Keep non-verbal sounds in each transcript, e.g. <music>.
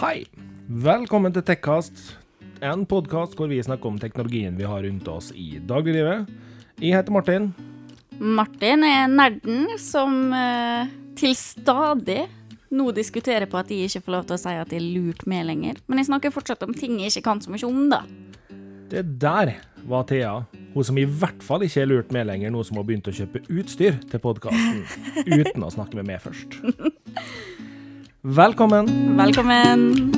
Hei! Velkommen til Tekkast, en podkast hvor vi snakker om teknologien vi har rundt oss i dagliglivet. Jeg heter Martin. Martin er nerden som eh, til stadig nå diskuterer på at de ikke får lov til å si at de er lurt med lenger. Men jeg snakker fortsatt om ting jeg ikke kan så mye om, da. Det der var Thea, hun som i hvert fall ikke er lurt med lenger, nå som har begynt å kjøpe utstyr til podkasten <laughs> uten å snakke med meg først. Velkommen. Velkommen.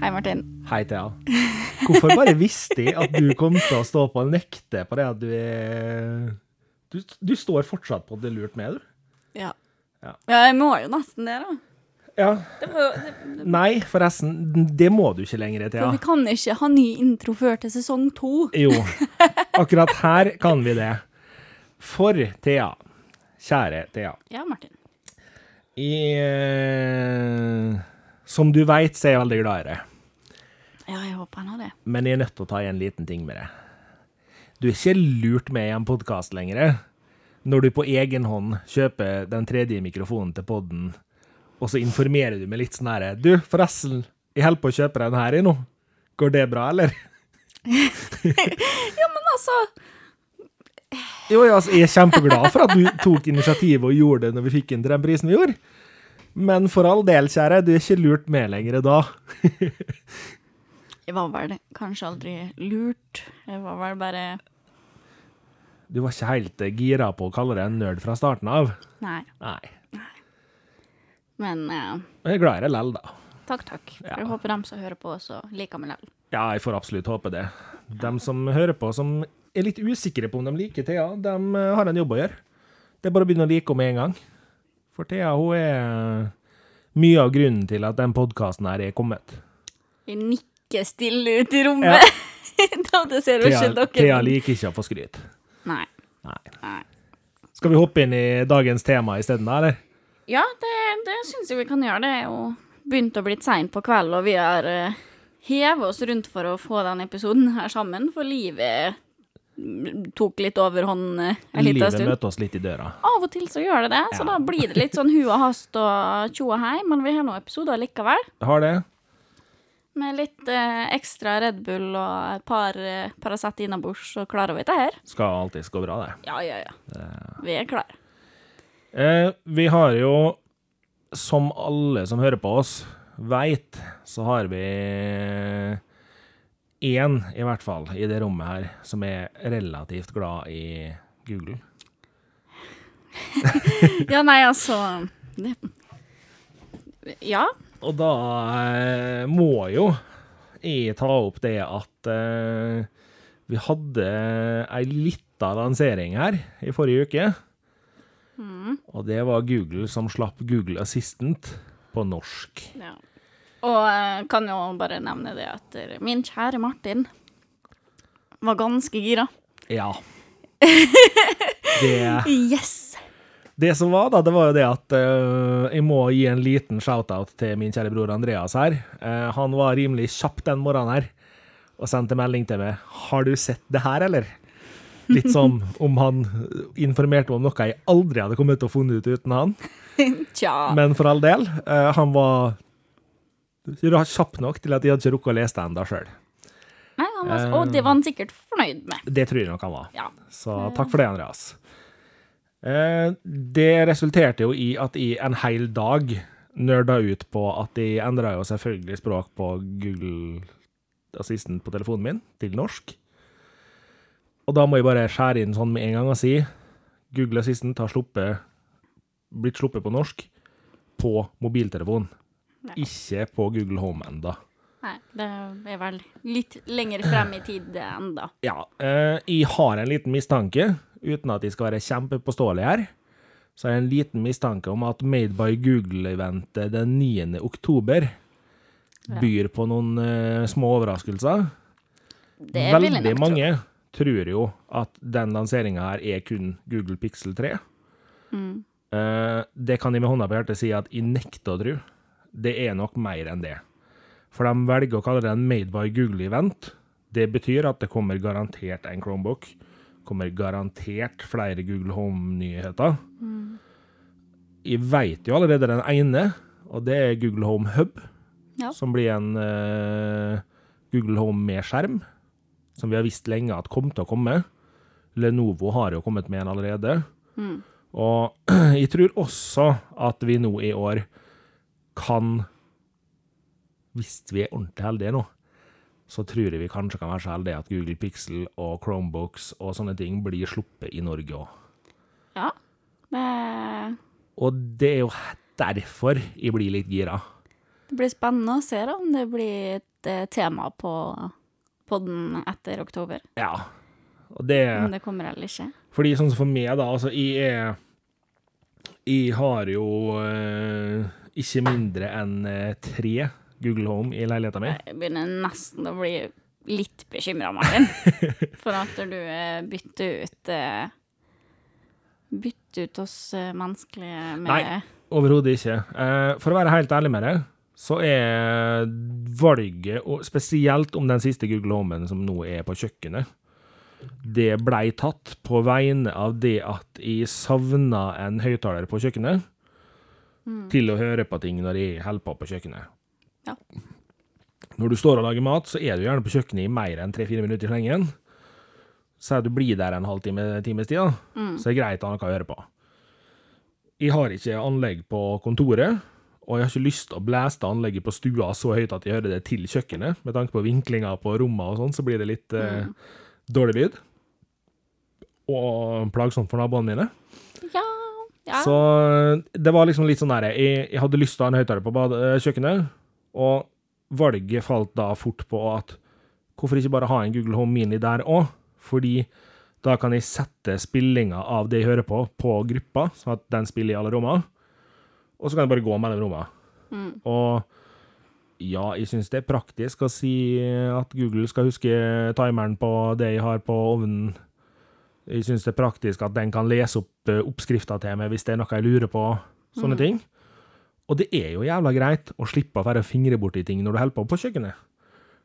Hei, Martin. Hei, Thea. Hvorfor bare visste jeg at du kom til å stå på og nekte på det at du er Du, du står fortsatt på at det er lurt med, du? Ja. Ja. ja, jeg må jo nesten det, da. Ja. Det var, det, Nei, forresten, det må du ikke lenger, for Thea. vi kan ikke ha ny intro før til sesong to. Jo, akkurat her kan vi det. For Thea, kjære Thea, Ja, Martin. i, eh, Som du veit, så er jeg veldig glad i deg. Ja, jeg håper han har det. Men jeg er nødt til å ta en liten ting med deg. Du er ikke lurt med i en podkast lenger. Når du på egen hånd kjøper den tredje mikrofonen til podden, og så informerer du med litt sånn herre Du, forresten, jeg holder på å kjøpe den her i nå. Går det bra, eller? <laughs> Ja, men altså Jo, ja, altså, jeg er kjempeglad for at du tok initiativet og gjorde det når vi fikk inn til den prisen vi gjorde. Men for all del, kjære, du er ikke lurt med lenger da. Jeg var vel kanskje aldri lurt. Jeg var vel bare Du var ikke helt eh, gira på å kalle deg en nerd fra starten av. Nei. Nei. Men uh, Jeg er glad i deg lell, da. takk, takk. Ja. Jeg håper dem som hører på, også liker meg lell. Ja, jeg får absolutt håpe det. De som hører på, som er litt usikre på om de liker Thea, de eh, har en jobb å gjøre. Det er bare å begynne å like henne med en gang. For Thea hun er mye av grunnen til at den podkasten her er kommet. Jeg nikker stille ut i rommet. <laughs> da det ser Thea, ikke dere. Thea liker ikke å få skryt. Nei. Nei. Nei. Skal vi hoppe inn i dagens tema isteden, da, eller? Ja, det, det syns jeg vi kan gjøre. Det er jo begynt å bli seint på kveld, og vi har uh, hevet oss rundt for å få den episoden her sammen, for livet tok litt overhånd uh, en liten stund. Livet møter oss litt i døra. Av og til så gjør det det, så Ja. da blir det litt sånn hu og hast og tjo og hei, men vi har noen episoder likevel. Har det? Med litt eh, ekstra Red Bull og et par eh, Paracet innabords, så klarer vi dette her. Skal alltids gå bra, det. Ja, ja, ja. Vi er klare. Eh, vi har jo, som alle som hører på oss, veit, så har vi én, i hvert fall, i det rommet her, som er relativt glad i Google. <laughs> Ja, nei, altså det, Ja. Og da eh, må jo jeg ta opp det at eh, vi hadde ei lita lansering her i forrige uke. Og det var Google som slapp Google Assistant på norsk. ja. Og jeg kan jo bare nevne det at min kjære Martin var ganske gira. Ja. <laughs> Det, Yes! det som var, da, det var jo det at uh, jeg må gi en liten shout-out til min kjære bror Andreas her. Uh, han var rimelig kjapp den morgenen her og sendte melding til meg. 'Har du sett det her, eller?' Litt <laughs> som om han informerte om noe jeg aldri hadde kommet til å funnet ut uten han. <laughs> Tja. Men for all del, uh, han var kjapp nok til at jeg hadde ikke rukket å lese den da sjøl. Og det var han sikkert fornøyd med. Det tror jeg nok han var. Ja. Så takk for det, Andreas. Eh, det resulterte jo i at jeg en hel dag nerda ut på at jeg endra jo selvfølgelig språk på Google Assistant på telefonen min til norsk. Og da må jeg bare skjære inn sånn med en gang og si Google Assistant har sluppet, blitt sluppet på norsk på mobiltelefon. Ja. Ikke på Google Home enda. Nei, det er vel litt lenger frem i tid enda. <clears throat> Ja, eh, jeg har en liten mistanke, uten at jeg skal være kjempepåståelig her, så har jeg en liten mistanke om at Made by Google-eventet den 9. oktober byr på noen eh, små overraskelser. Det er Veldig nok tro. mange tror jo at den lanseringa her er kun Google Pixel 3. Mm. Eh, det kan jeg med hånda på hjertet si at jeg nekter å tro. Det er nok mer enn det. For de velger å kalle det en Made by Google-event. Det betyr at det kommer garantert en Chromebook, kommer garantert flere Google Home-nyheter. Jeg veit jo allerede den ene, og det er Google Home Hub. Ja. Som blir en uh, Google Home med skjerm, som vi har visst lenge at kom til å komme. Lenovo har jo kommet med en allerede. Og <clears throat> jeg tror også at vi nå i år kan Hvis vi er ordentlig heldige nå, så tror jeg vi kanskje kan være så heldige at Google Pixel og Chromebooks og sånne ting blir sluppet i Norge òg. Ja. Det, Og det er jo derfor jeg blir litt gira. det blir spennende å se da, om det blir et eh, tema på podden etter oktober. Ja. Og det Om det kommer eller ikke. Fordi sånn som for meg, da, altså jeg er Jeg har jo eh, ikke mindre enn eh, tre Google Home i leiligheten min. Jeg begynner nesten å bli litt bekymra, Martin. <laughs> For at du eh, bytter ut eh, Bytter ut oss menneskelige med Nei. Overhodet ikke. For å være helt ærlig med deg, så er valget, og spesielt om den siste Google Homen som nå er på kjøkkenet, det blei tatt på vegne av det at jeg savna en høyttaler på kjøkkenet til å høre på ting når jeg holder på på kjøkkenet. Ja. Når du står og lager mat, så er du gjerne på kjøkkenet i mer enn tre-fire minutter i slengen. Så du blir der en halvtime, times tid, mm. så er det greit å ha noe å høre på. Jeg har ikke anlegg på kontoret, og jeg har ikke lyst til å blæste anlegget på stua så høyt at jeg hører det til kjøkkenet. Med tanke på vinklinga på rommene og sånn, så blir det litt eh, dårlig lyd. Og plagsomt for naboene mine. Ja, ja. Så det var liksom litt sånn der Jeg, jeg hadde lyst til å ha en høyttaler på bade, eh, kjøkkenet, og valget falt da fort på at hvorfor ikke bare ha en Google Home Mini der òg? Fordi da kan jeg sette spillinga av det jeg hører på, på gruppa, sånn at den spiller i alle rommene. Og så kan jeg bare gå mellom rommene. Og ja, jeg syns det er praktisk å si at Google skal huske timeren på det jeg har på ovnen. Jeg syns det er praktisk at den kan lese opp eh, oppskrifta til meg hvis det er noe jeg lurer på. Sånne ting. Og det er jo jævla greit å slippe å være fingre borti ting når du holder på på kjøkkenet.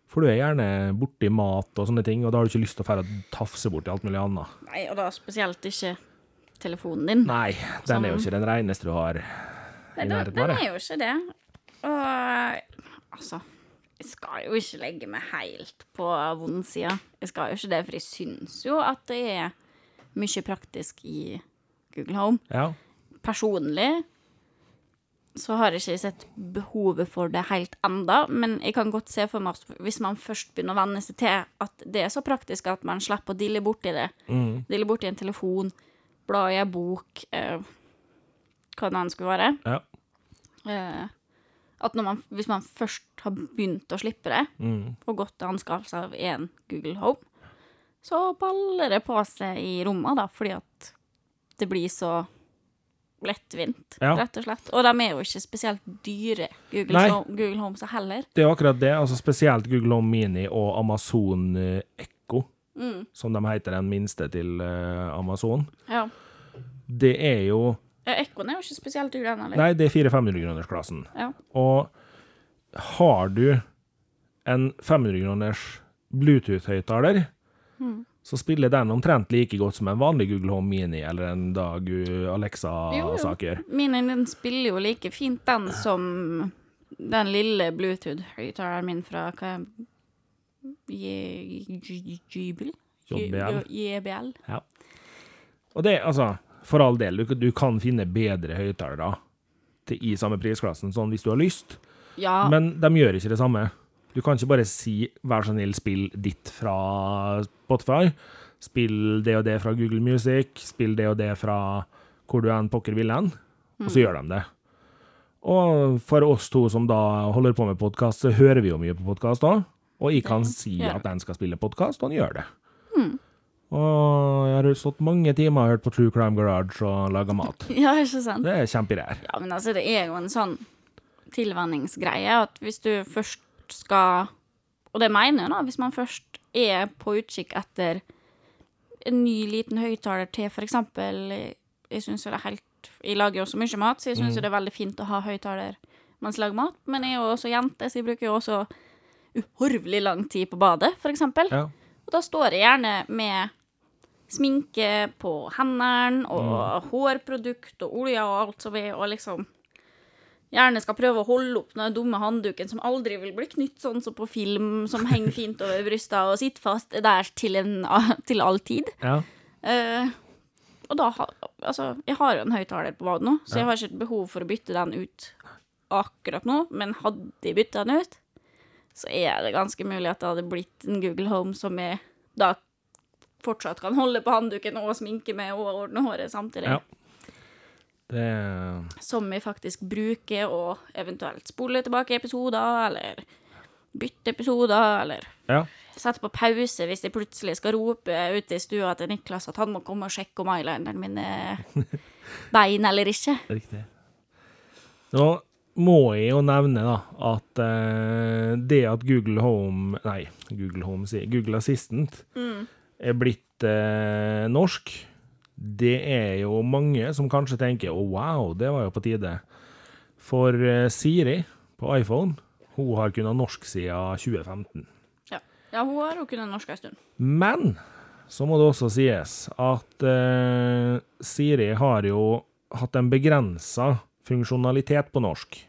For du er gjerne borti mat og sånne ting, og da har du ikke lyst til å fære tafse borti alt mulig annet. Nei, og da spesielt ikke telefonen din. Nei, den er jo ikke den reneste du har Nei, i den, deg. den er jo ikke det. Og altså Jeg skal jo ikke legge meg helt på vondsida. Jeg skal jo ikke det, for jeg syns jo at det er mye praktisk i Google Home. Ja. Personlig så har jeg ikke sett behovet for det helt enda, men jeg kan godt se for meg at hvis man først begynner å venne seg til at det er så praktisk at man slipper å dille borti det, Mm. dille borti en telefon, bla i en bok, eh, hva det enn skulle være, Ja. eh, at når man, hvis man først har begynt å slippe det, Mm. og gått til anskaffelse av en Google Home, så baller det på seg i rommet, da, fordi at det blir så lettvint, Ja. rett og slett. Og de er jo ikke spesielt dyre, Google, Home, Google Homes heller. Det er jo akkurat det. altså Spesielt Google Home Mini og Amazon Echo, Echo, som de heter den minste til eh, Amazon. Ja. Det er jo Ja, Ekkoen er jo ikke spesielt dyr, den heller. Nei, det er 400-500-kronersklassen. Ja. Og har du en 500-kroners Bluetooth-høyttaler, Hmm. så spiller den omtrent like godt som en vanlig Google Home Mini eller en Dag jo. Alexa-saker. Min den spiller jo like fint, den som den lille Bluetooth-høyttaleren min fra hva? JBL. JBL. Ja. Og det, altså, for all del, du, du kan finne bedre høyttalere i samme prisklassen, sånn hvis du har lyst, Ja, men de gjør ikke det samme. Du kan ikke bare si 'vær så snill, spill ditt fra Spotify', spill det og det fra Google Music, spill det og det fra hvor du enn pokker vil hen, og så gjør de det. Og for oss to som da holder på med podkast, så hører vi jo mye på podkast òg, og jeg kan si at den skal spille podkast, og den gjør det. Og jeg har stått mange timer og hørt på True Crime Garage og laga mat. <laughs> ja, ikke sant? Det er kjempegreier. Ja, men altså, det er jo en sånn tilvenningsgreie at hvis du først skal Og det mener jeg, da. Hvis man først er på utkikk etter en ny liten høyttaler til eksempel Jeg syns jo det er helt Jeg lager jo også mye mat, så jeg syns jo det er veldig fint å ha høyttaler mens jeg lager mat. Men jeg er jo også jente, så jeg bruker jo også uhorvelig lang tid på badet, eksempel. Ja. Og da står jeg gjerne med sminke på hendene, og hårprodukt og olje og alt som er, og liksom Gjerne skal prøve å holde opp den dumme håndduken som aldri vil bli knytt sånn som på film, som henger fint over brysta og sitter fast der til, en, <laughs> til all tid. Ja. Uh, og da Altså, jeg har jo en høyttaler på badet nå, så jeg har ikke behov for å bytte den ut akkurat nå, men hadde jeg bytta den ut, så er det ganske mulig at det hadde blitt en Google Home som jeg da fortsatt kan holde på håndduken og sminke med og ordne håret samtidig. Ja. Det Som vi faktisk bruker og eventuelt spole tilbake episoder, eller bytte episoder, eller Ja. sette på pause hvis jeg plutselig skal rope ute i stua til Niklas at han må komme og sjekke om eyelineren min er <laughs> bein eller ikke. Riktig. Nå må jeg jo nevne da, at eh, det at Google Home Nei, Google Home sier Google Assistant er blitt eh, norsk, det er jo mange som kanskje tenker å wow, det var jo på tide. For eh, Siri på iPhone, hun har kunnet norsk siden 2015. Ja, ja hun har jo kunnet norsk en stund. Men så må det også sies at uh, Siri har jo hatt en begrensa funksjonalitet på norsk.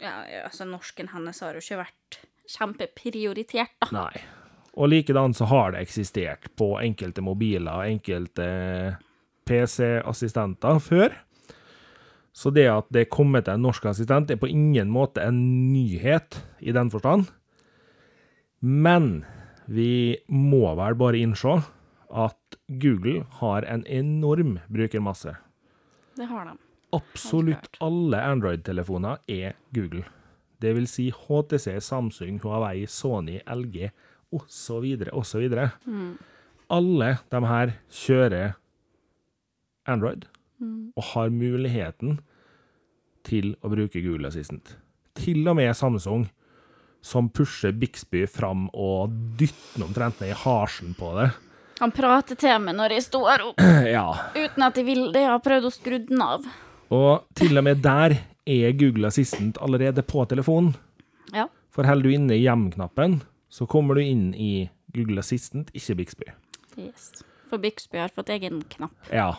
Ja, ja, altså Norsken hennes har jo ikke vært kjempeprioritert, da. Nei. Og likedan så har det eksistert på enkelte mobiler, enkelte PC-assistenter før. Så det at det er kommet en norsk assistent, er på ingen måte en nyhet i den forstand. Men vi må vel bare innse at Google har en enorm brukermasse. Det har de. Absolutt alle Android-telefoner er Google. Det vil si HTC, Samsung, Huawei, Sony, LG osv., osv. Alle de her kjører Android og har muligheten til å bruke Google Assistant. Til og med Samsung, som pusher Bixby fram og dytter den omtrent ned i harsen på det. Han prater til meg når jeg står opp, <clears throat> Ja, uten at jeg vil det. Jeg har prøvd å skru den av. Og til og med der er Google Assistant allerede på telefonen. Ja. For holder du inne i hjem-knappen, så kommer du inn i Google Assistant, ikke Bixby. Yes. For Bixby har fått egen knapp. Ja,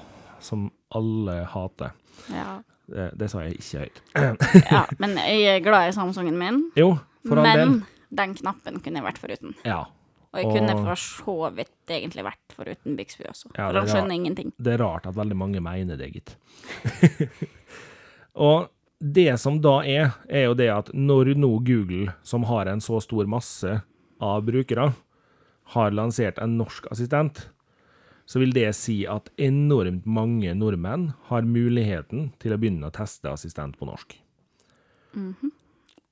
som alle hater. Ja. Det, det sa jeg ikke høyt. <laughs> ja, men jeg er glad i Samsungen min. Jo, for all del. Men den knappen kunne jeg vært foruten. Ja. Og jeg Og- kunne for så vidt egentlig vært foruten Bixby også. Ja, for han er skjønner ingenting. Det er rart at veldig mange mener det, gitt. <laughs> og det som da er, er jo det at når nå Google, som har en så stor masse av brukere, har lansert en norsk assistent, så vil det si at enormt mange nordmenn har muligheten til å begynne å teste assistent på norsk.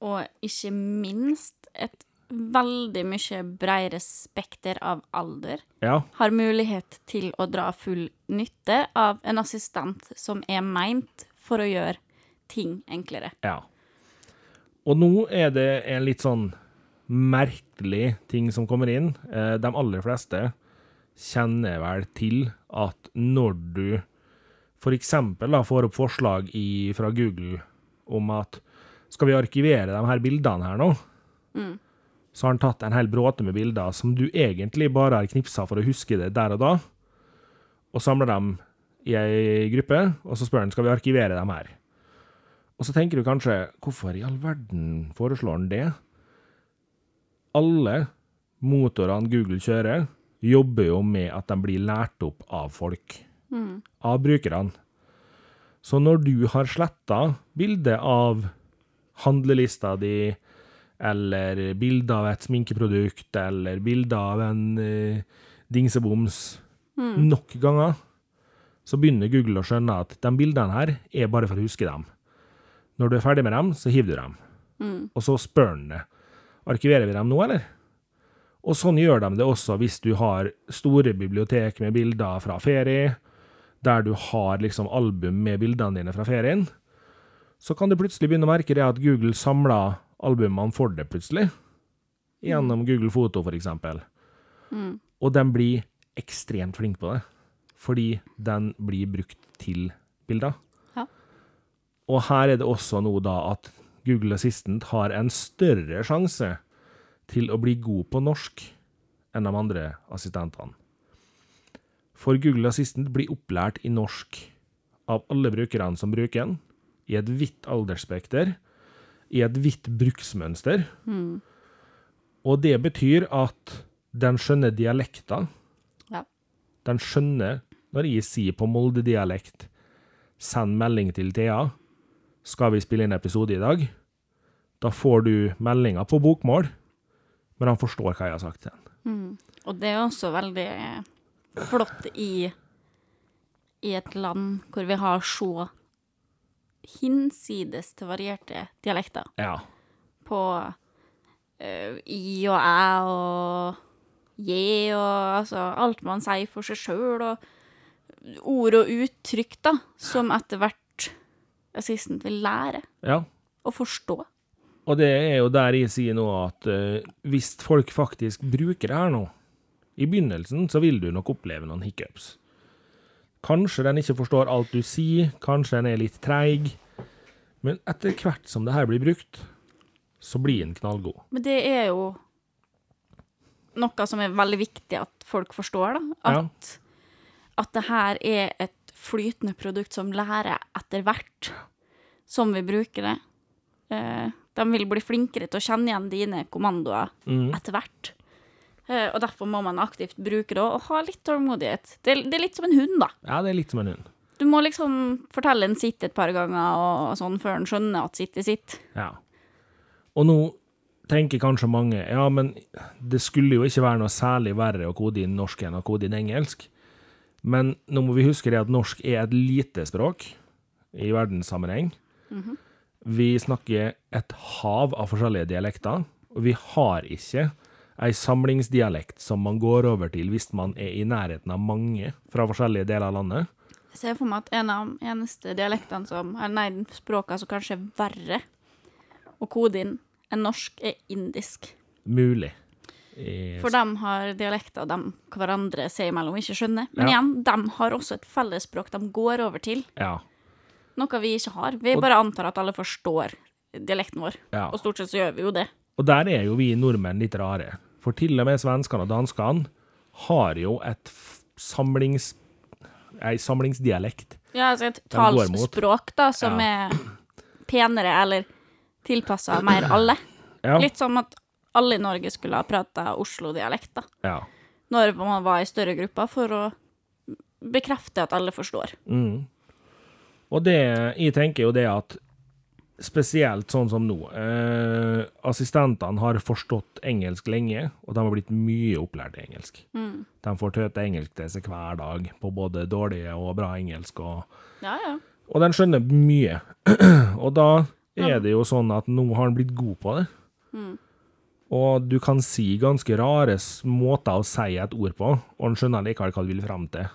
Og ikke minst et veldig mye bredere spekter av alder Ja, har mulighet til å dra full nytte av en assistent som er meint for å gjøre ting enklere. Ja. Og nå er det en litt sånn merkelig ting som kommer inn. Eh, De aller fleste kjenner vel til at når du eksempel får opp forslag i, fra Google om at skal vi arkivere de her bildene her nå, så har han tatt en hel bråte med bilder som du egentlig bare har knipsa for å huske det der og da, og samler dem i ei gruppe, og så spør han skal vi arkivere dem her. Og så tenker du kanskje, hvorfor i all verden foreslår han det? Alle motorene Google kjører, jobber jo med at de blir lært opp av folk. Av brukerne. Så når du har sletta bildet av handlelista di, eller bilde av et sminkeprodukt, eller bilde av en uh, dingseboms nok ganger, så begynner Google å skjønne at de bildene her er bare for å huske dem. Når du er ferdig med dem, så hiver du dem. Og så spør han det. Arkiverer vi dem nå, eller? Og sånn gjør de det også hvis du har store bibliotek med bilder fra ferie, der du har liksom album med bildene dine fra ferien. Så kan du plutselig begynne å merke det at Google samler albumene for deg plutselig. Gjennom Google Foto, for eksempel. Og de blir ekstremt flink på det. Fordi den blir brukt til bilder. Ja. Og her er det også nå da at Google Assistant har en større sjanse til å bli god på norsk enn de andre assistentene. For Google Assistant blir opplært i norsk av alle brukerne som bruker den, i et hvitt aldersspekter, i et hvitt bruksmønster. Og det betyr at den skjønner dialekter. Ja. Den skjønner når jeg sier på Molde-dialekt 'send melding til Thea', skal vi spille inn episode i dag? Da får du meldinga på bokmål, men han forstår hva jeg har sagt til den. Og det er også veldig flott i, i et land hvor vi har så hinsides til varierte dialekter. Ja. På uh, i og æ og je og altså alt man sier for seg sjøl, og ord og uttrykk, da, som etter hvert assistent vil lære ja. og forstå. Og det er jo der jeg sier nå at uh, hvis folk faktisk bruker det her nå, i begynnelsen så vil du nok oppleve noen hiccups. Kanskje den ikke forstår alt du sier, kanskje den er litt treig, men etter hvert som det her blir brukt, så blir den knallgod. Men det er jo noe som er veldig viktig at folk forstår, da. Ja. At, at det her er et flytende produkt som lærer etter hvert som vi bruker det. Eh, de vil bli flinkere til å kjenne igjen dine kommandoer Mm. etter hvert. Eh, og derfor må man aktivt bruke det og ha litt tålmodighet. Det, det er litt som en hund, da. Ja, det er litt som en hund. Du må liksom fortelle en sitt et par ganger og sånn før en skjønner at sitt er sitt. Ja. Og nå tenker kanskje mange ja, men det skulle jo ikke være noe særlig verre å kode inn norsk enn å kode inn engelsk. Men nå må vi huske det at norsk er et lite språk i verdenssammenheng. Vi snakker et hav av forskjellige dialekter, og vi har ikke ei samlingsdialekt som man går over til hvis man er i nærheten av mange fra forskjellige deler av landet. Jeg ser for meg at en av de eneste dialektene som er Nei, språkene som kanskje er verre å kode inn enn norsk, er indisk. Mulig. Yes. For de har dialekter de hverandre seg imellom ikke skjønner. Men Ja. igjen, de har også et fellesspråk de går over til, Ja. Noe vi ikke har. Vi Og- bare antar at alle forstår dialekten vår, ja. og stort sett så gjør vi jo det. Og der er jo vi nordmenn litt rare. For til og med svenskene og danskene har jo et samlings... ei samlingsdialekt. Ja, altså et talsspråk da, som Ja. er penere eller tilpassa mer alle. <clears throat> Ja. Litt som at alle i Norge skulle ha prata Oslo-dialekt, da. ja. Når man var i større grupper, for å bekrefte at alle forstår. Mm. Og det Jeg tenker jo det at Spesielt sånn som nå. Eh, assistentene har forstått engelsk lenge, og de har blitt mye opplært i engelsk. Mm. De får tøte engelsk til seg hver dag, på både dårlig og bra engelsk. og Ja, ja. Og den skjønner mye. <clears throat> og da er det jo sånn at nå har han blitt god på det. Og du kan si ganske rare måter å si et ord på, og han skjønner likevel hva du vil frem til.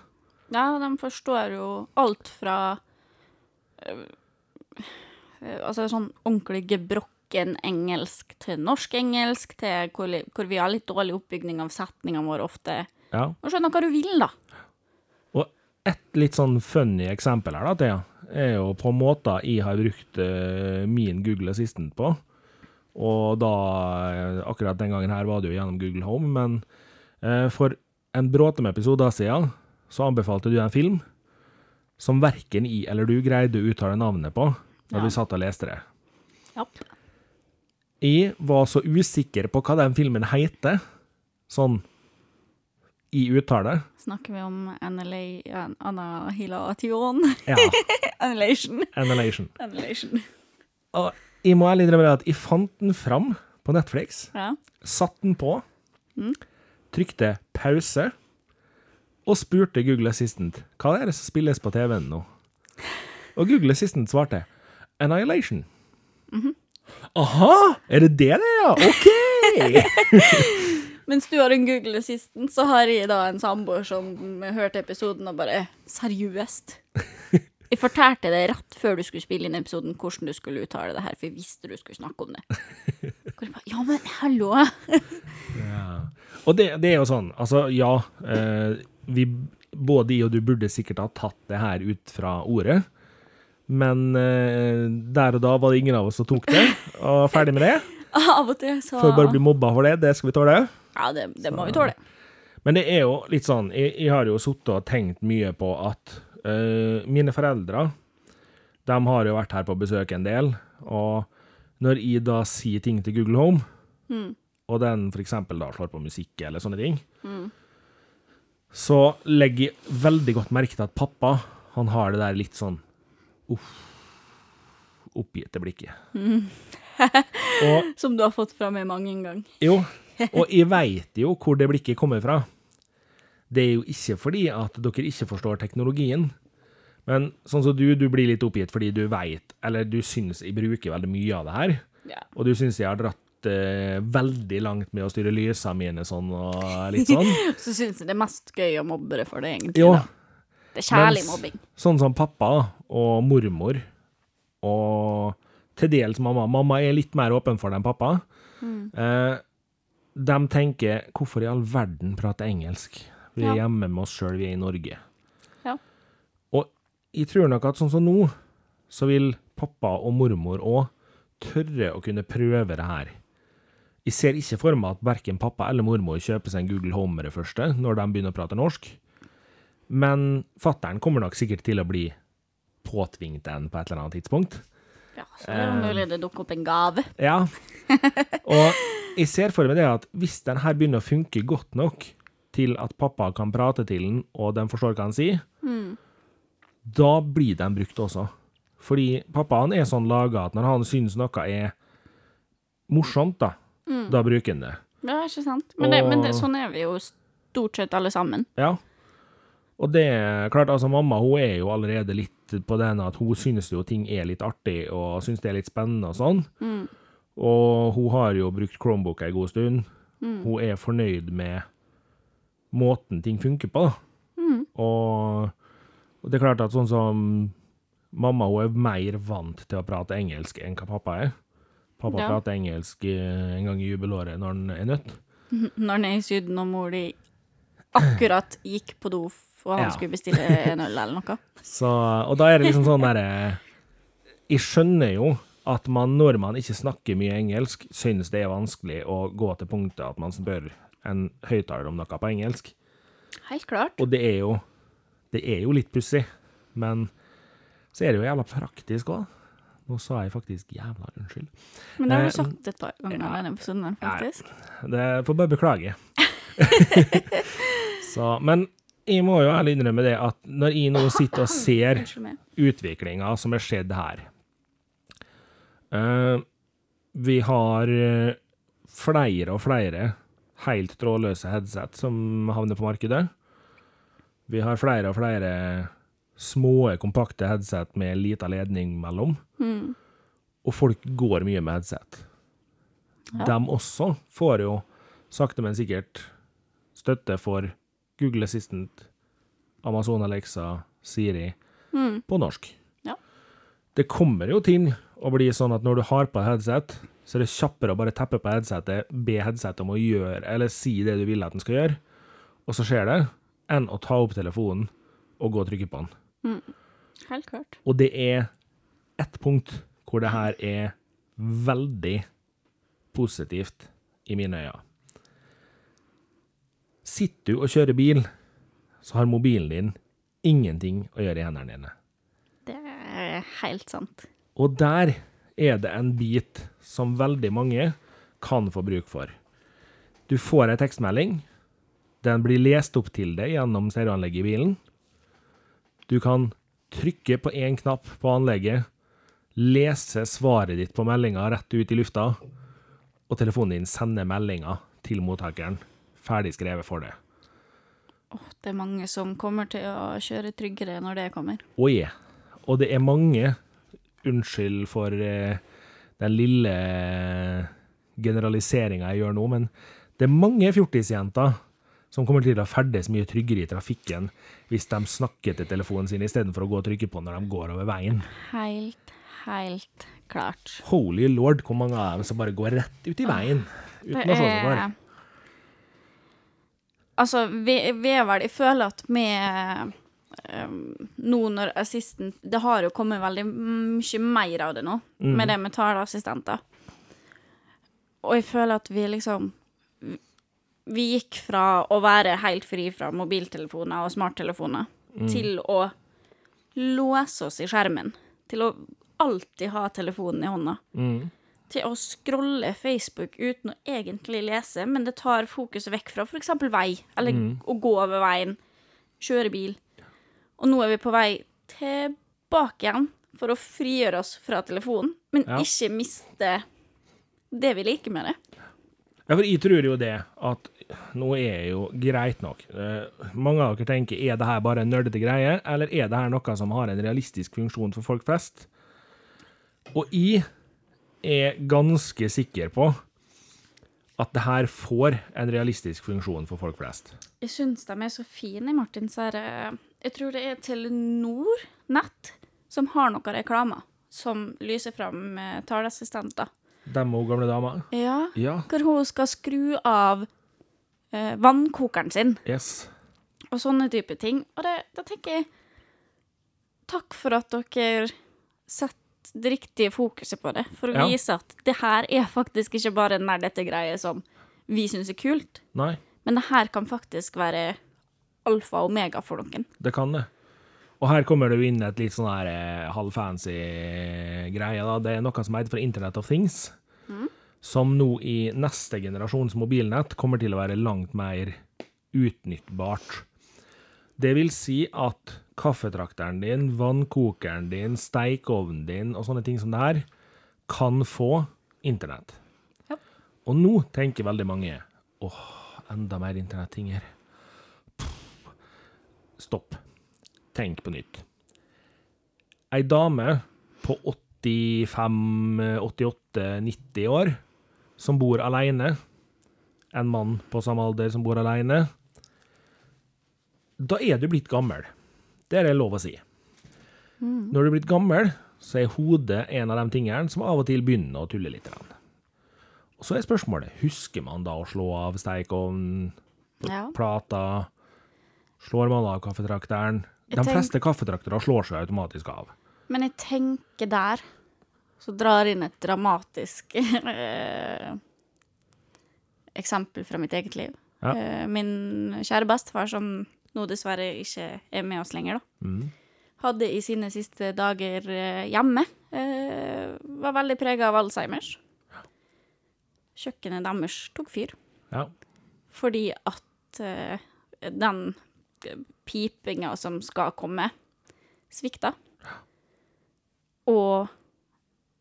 Ja, de forstår jo alt fra Altså sånn ordentlig gebrokken engelsk til norsk-engelsk, til hvor, hvor vi har litt dårlig oppbygning av setningene våre ofte. Ja. Og skjønner hva du vil, da. Og et litt sånn funny eksempel her, da, Thea, er jo på måter jeg har brukt eh, min Google Assistant på. Og da, eh, akkurat den gangen her var det jo gjennom Google Home, men eh, for en bråte med episoder siden, så anbefalte du en film som verken i eller du greide å uttale navnet på når Ja. vi satt og leste det. Ja. Jeg var så usikker på hva den filmen heter, sånn i uttale. Snakker vi om Annihilation? Ja, <laughs> Annihilation. Annihilation. Annihilation. Og jeg må ærlig innrømme at jeg fant den fram på Netflix, Ja. satt den på, trykte pause, og spurte Google Assistant hva er det som spilles på TV-en nå. Og Google Assistant svarte Annihilation. Aha! Er det det det er? OK! <laughs> Mens du har en Google Assistant, så har jeg da en samboer som hørte episoden og bare Seriøst? <laughs> Jeg fortalte deg rett før du skulle spille inn episoden hvordan du skulle uttale det her, for jeg visste du skulle snakke om det. <laughs> Bare, ja, men hallo! Og det, det er jo sånn, altså ja, eh, vi, både jeg og du burde sikkert ha tatt det her ut fra ordet, men eh, der og da var det ingen av oss som tok det, og ferdig med det. <laughs> Av og til så For å bare bli mobba for det, det skal vi tåle. Ja, det, det må vi tåle. Men det er jo litt sånn Jeg, jeg har jo sittet og tenkt mye på at uh, mine foreldre de har jo vært her på besøk en del, og når jeg da sier ting til Google Home, og den for eksempel da slår på musikk eller sånne ting, så legger jeg veldig godt merke til at pappa, han har det der litt sånn uff, oppgitte blikket. og <laughs> Som du har fått fra meg mange en gang. jo, og jeg veit jo hvor det blikket kommer fra. Det er jo ikke fordi at dere ikke forstår teknologien, men sånn som du, du blir litt oppgitt fordi du veit, eller du syns jeg bruker veldig mye av det her, Ja. og du syns jeg har dratt eh, veldig langt med å styre lysene mine sånn og litt sånn. <laughs> Så syns jeg det er mest gøy å mobbe det for det, egentlig. Jo, da. Det er kjærlig mens- mobbing. sånn som pappa og mormor, og til dels mamma. Mamma er litt mer åpen for det enn pappa. Eh, de tenker 'hvorfor i all verden prate engelsk'? Vi er Ja. hjemme med oss sjøl, vi er i Norge. Ja. Og jeg tror nok at sånn som nå, så vil pappa og mormor òg tørre å kunne prøve det her. Jeg ser ikke for meg at verken pappa eller mormor kjøper seg en Google Home med det første, når de begynner å prate norsk. Men fattern kommer nok sikkert til å bli påtvingt en på et eller annet tidspunkt. Ja, så det er jo mulig det dukker opp en gave. Ja. Og jeg ser for meg det at hvis den her begynner å funke godt nok til at pappa kan prate til den, og den forstår hva han sier, da blir den brukt også. Fordi pappa han er sånn laga at når han syns noe er morsomt, da, da bruker han det. Ja, ikke sant? Men, det, men det, sånn er vi jo stort sett alle sammen. Ja. Og det er klart, altså mamma hun er jo allerede litt på den at hun synes jo ting er litt artig, og synes det er litt spennende og sånn. Og hun har jo brukt Chromebook ei god stund. Hun er fornøyd med måten ting funker på. Og, og det er klart at sånn som mamma, hun er mer vant til å prate engelsk enn hva pappa er. Pappa Ja. prater engelsk eh, en gang i jubelåret når han er nødt. <laughs> Når han er i Syden og mor di akkurat gikk på do og han Ja. skulle bestille en øl eller noe. <laughs> Så, og da er det liksom sånn derre Jeg skjønner jo at man, når man ikke snakker mye engelsk, synes det er vanskelig å gå til punktet at man spør en høyttaler om noe på engelsk. Helt klart. Og det er jo Det er jo litt pussig, men så er det jo jævla praktisk òg. Nå sa jeg faktisk jævla unnskyld. Men det har Eh, du sagt et par ganger i denne episoden, faktisk. faktisk. Det får bare beklage. <laughs> så, men jeg må jo ærlig innrømme det at når jeg nå sitter og ser utviklinga som er skjedd her. uh, vi har eh, flere og flere helt trådløse headset som havner på markedet. Vi har flere og flere små, kompakte headset med lita ledning mellom. Og folk går mye med headset. Ja. De også får jo sakte, men sikkert støtte for Google Assistant, Amazon Alexa, Siri på norsk. Ja. Det kommer jo til å bli sånn at når du har på headset, så er det kjappere å bare teppe på headsetet, be headsetet om å gjøre, eller si det du vil at den skal gjøre, og så skjer det, enn å ta opp telefonen og gå og trykke på den. Helt klart. Og det er ett punkt hvor det her er veldig positivt i mine øyne. Sitter du og kjører bil, så har mobilen din ingenting å gjøre i hendene dine. Det er helt sant. Og der er det en bit som veldig mange kan få bruk for. Du får ei tekstmelding. Den blir lest opp til deg gjennom stereoanlegget i bilen. Du kan trykke på én knapp på anlegget, lese svaret ditt på meldinga rett ut i lufta, og telefonen din sender meldinga til mottakeren, ferdig skrevet for deg. Oh, det er mange som kommer til å kjøre tryggere når det kommer. Og yeah. Og det er mange, unnskyld for eh, den lille generaliseringa jeg gjør nå, men det er mange fjortisjenter som kommer til å ferdes mye tryggere i trafikken hvis de snakker til telefonen sin istedenfor å gå og trykke på når de går over veien. Helt, helt klart. Holy lord, hvor mange av dem som bare går rett ut i veien uten å se seg for. Altså, vi, vi er vel Jeg føler at med um, Nå når assisten Det har jo kommet veldig mye mer av det nå, med det med taleassistenter. Og jeg føler at vi liksom vi gikk fra å være helt fri fra mobiltelefoner og smarttelefoner til å låse oss i skjermen. Til å alltid ha telefonen i hånda. Mm. Til å scrolle Facebook uten å egentlig lese, men det tar fokuset vekk fra f.eks. vei, eller å gå over veien, kjøre bil. Og nå er vi på vei tilbake igjen for å frigjøre oss fra telefonen, men Ja. ikke miste det vi liker med det. Ja, for jeg tror jo det at nå er jo greit nok. Eh, mange av dere tenker er det her bare en nerdete greie, eller er det her noe som har en realistisk funksjon for folk flest? Og jeg er ganske sikker på at det her får en realistisk funksjon for folk flest. Jeg syns de er så fine, Martin. Så er det, jeg tror det er Telenor Nett som har noen reklamer som lyser fram med taleassistenter. Dem og gamle damer. Ja. Ja. Hvor hun skal skru av eh, vannkokeren sin Yes. og sånne type ting. Og det, da tenker jeg takk for at dere setter det riktige fokuset på det, for å Ja. vise at det her er faktisk ikke bare en nerdete greie som vi syns er kult, Nei, men det her kan faktisk være alfa og omega for noen. det kan det. Og her kommer det jo inn et litt sånn her eh, halvfancy greie. da. Det er noe som heter for Internet of Things. Som nå i neste generasjons mobilnett kommer til å være langt mer utnyttbart. Det vil si at kaffetrakteren din, vannkokeren din, steikeovnen din og sånne ting som det her kan få internett. Ja. Og nå tenker veldig mange åh, enda mer internetting her. Stopp. Tenk på nytt. Ei dame på 85, 88, 90 år som bor alene, en mann på samme alder som bor alene, da er du blitt gammel. Det er det lov å si. Når du er blitt gammel, så er hodet en av de tingene som av og til begynner å tulle litt. Og så er spørsmålet, husker man da å slå av stekeovnen, Ja. plata, slår man av kaffetrakteren? De fleste kaffetraktere slår seg automatisk av. Men jeg tenker der, så drar inn et dramatisk eh, eksempel fra mitt eget liv. Ja. Eh, min kjære bestefar, som nå dessverre ikke er med oss lenger, da, Mm. hadde i sine siste dager eh, hjemme, eh, var veldig prega av Alzheimers. Kjøkkenet deres tok fyr Ja. fordi at den pipinga som skal komme, svikta. Og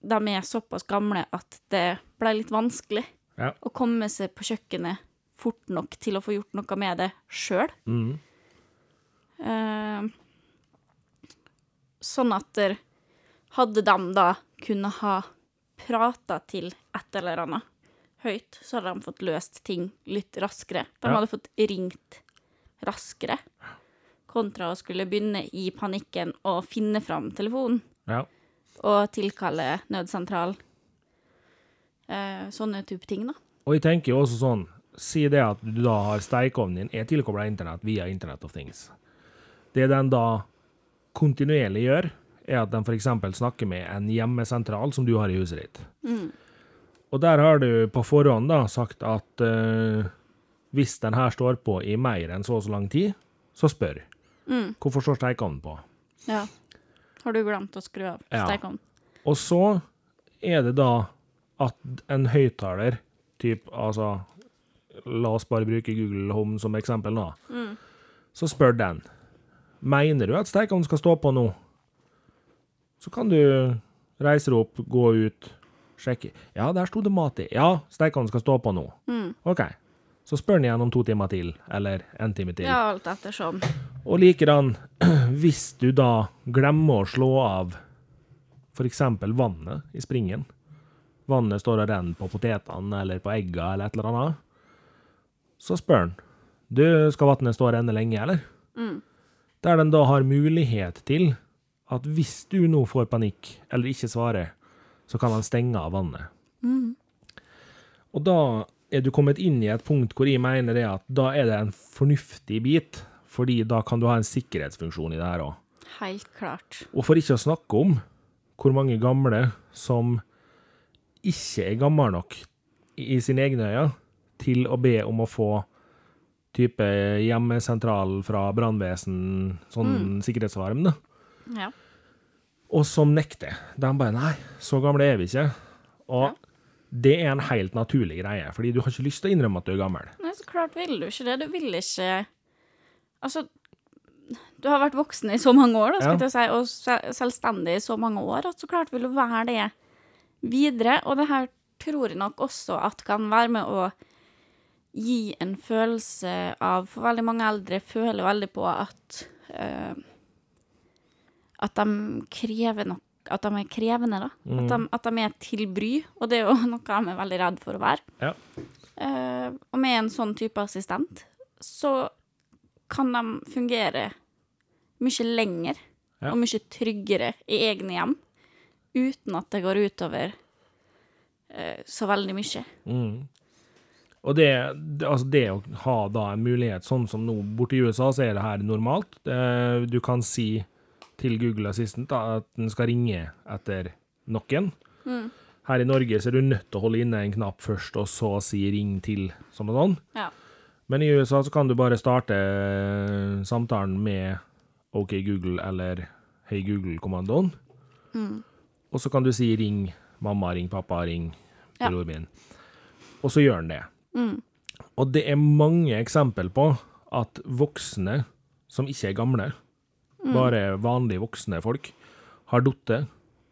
de er såpass gamle at det ble litt vanskelig Ja. å komme seg på kjøkkenet fort nok til å få gjort noe med det sjøl. Mm. Uh, sånn at der, hadde de da kunnet ha prata til et eller annet høyt, så hadde de fått løst ting litt raskere. De Ja. hadde fått ringt raskere, kontra å skulle begynne i panikken å finne fram telefonen ja. Og tilkalle nødsentral. Eh, sånne type ting, da. Og jeg tenker jo også sånn, si det at du da har stekeovnen din er tilkobla internett via Internet of Things. Det den da kontinuerlig gjør, er at den f.eks. snakker med en hjemmesentral som du har i huset ditt. Og der har du på forhånd da sagt at eh, hvis den her står på i mer enn så og så lang tid, så spør. Hvorfor står stekeovnen på? Ja. Har du glemt å skru av Ja. stekeovnen? Og så er det da at en høyttaler, typ, altså La oss bare bruke Google Home som eksempel nå. Så spør den Mener du at stekeovnen skal stå på nå? Så kan du reise deg opp, gå ut, sjekke. Ja, der sto det mat i. Ja, stekeovnen skal stå på nå. OK. Så spør han igjen om to timer til, eller en time til. Ja, alt ettersom. Og likedan, <clears throat> hvis du da glemmer å slå av eksempel vannet i springen, vannet står og renner på potetene eller på egga eller et eller annet, så spør han, du, skal vannet stå og renne lenge, eller? Der den da har mulighet til at hvis du nå får panikk, eller ikke svarer, så kan han stenge av vannet. Og da er du kommet inn i et punkt hvor jeg mener det at da er det en fornuftig bit, fordi da kan du ha en sikkerhetsfunksjon i det her òg. Helt klart. Og for ikke å snakke om hvor mange gamle som ikke er gamle nok i sine egne øyne til å be om å få type hjemmesentral fra brannvesen, sånn sikkerhetsalarm, da. Ja. og som nekter. De bare Nei, så gamle er vi ikke. Og Ja. Det er en helt naturlig greie, fordi du har ikke lyst til å innrømme at du er gammel. Nei, så klart vil du ikke det. Du vil ikke Altså, du har vært voksen i så mange år, da, skal Ja. jeg si, og selvstendig i så mange år, at så klart vil du være det videre. Og det her tror jeg nok også at kan være med å gi en følelse av For veldig mange eldre føler veldig på at uh, At de krever nok At de er krevende, da. At, de, at de er til bry. Og det er jo <laughs> noe de er veldig redd for å være. Ja. Uh, og med en sånn type assistent, så kan de fungere mye lenger Ja. og mye tryggere i egne hjem, uten at det går utover uh, så veldig mye. Mm. Og det, det, altså det å ha da en mulighet, sånn som nå borte i USA, så er det her normalt. Uh, Du kan si til Google Assistant da, at den skal ringe etter noen. Her i Norge så er du nødt til å holde inne en knapp først, og så si 'ring til', som og sånn. Ja. Men i USA så kan du bare starte eh, samtalen med OK Google eller Hei Google-kommandoen. Og så kan du si 'ring mamma', 'ring pappa', 'ring Ja. min'. Og så gjør den det. Og det er mange eksempel på at voksne som ikke er gamle, bare vanlige voksne folk, har falt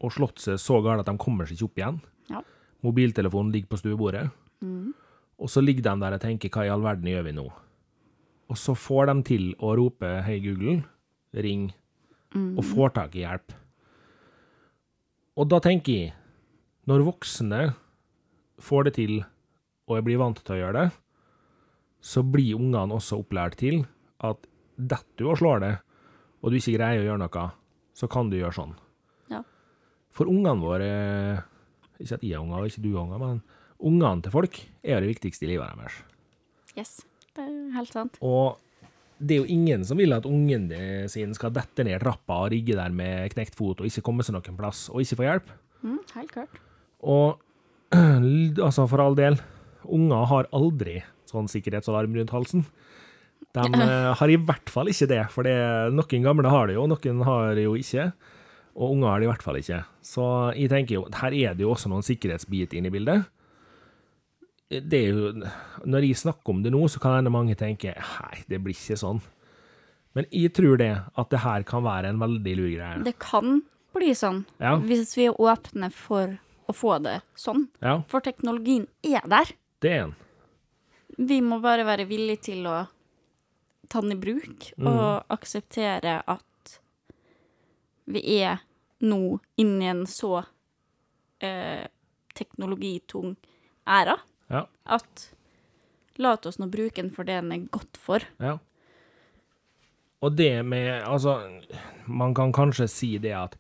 og slått seg så galt at de kommer seg ikke opp igjen. Ja. Mobiltelefonen ligger på stuebordet. Og så ligger de der og tenker 'hva i all verden gjør vi nå?' Og så får de til å rope 'hei, Google', ring, og får tak i hjelp. Og da tenker jeg, når voksne får det til, og jeg blir vant til å gjøre det, så blir ungene også opplært til at detter du og slår det, og du ikke greier å gjøre noe, så kan du gjøre sånn. Ja. For ungene våre, ikke at jeg er unger, og ikke du er unger, men ungene til folk er det viktigste i livet deres. Yes. Det er helt sant. Og det er jo ingen som vil at ungen sin skal dette ned trappa og rigge der med knekt fot og ikke komme seg noen plass, og ikke få hjelp. Mm, helt klart. Og <clears throat> altså, for all del, unger har aldri sånn sikkerhetsalarm rundt halsen. De eh, har i hvert fall ikke det, for det, noen gamle har det jo, noen har det jo ikke. Og unger har det i hvert fall ikke. Så jeg tenker jo, her er det jo også noen sikkerhetsbit inne i bildet. Det er jo, når jeg snakker om det nå, så kan hende mange tenke, nei, det blir ikke sånn. Men jeg tror det, at det her kan være en veldig lur greie. Det kan bli sånn Ja. hvis vi er åpne for å få det sånn. Ja, For teknologien er der. det er den. Vi må bare være villige til å ta den i bruk og akseptere at vi er nå inni en så eh, teknologitung æra Ja, at la oss nå bruke den for det den er godt for. Ja. Og det med Altså, man kan kanskje si det at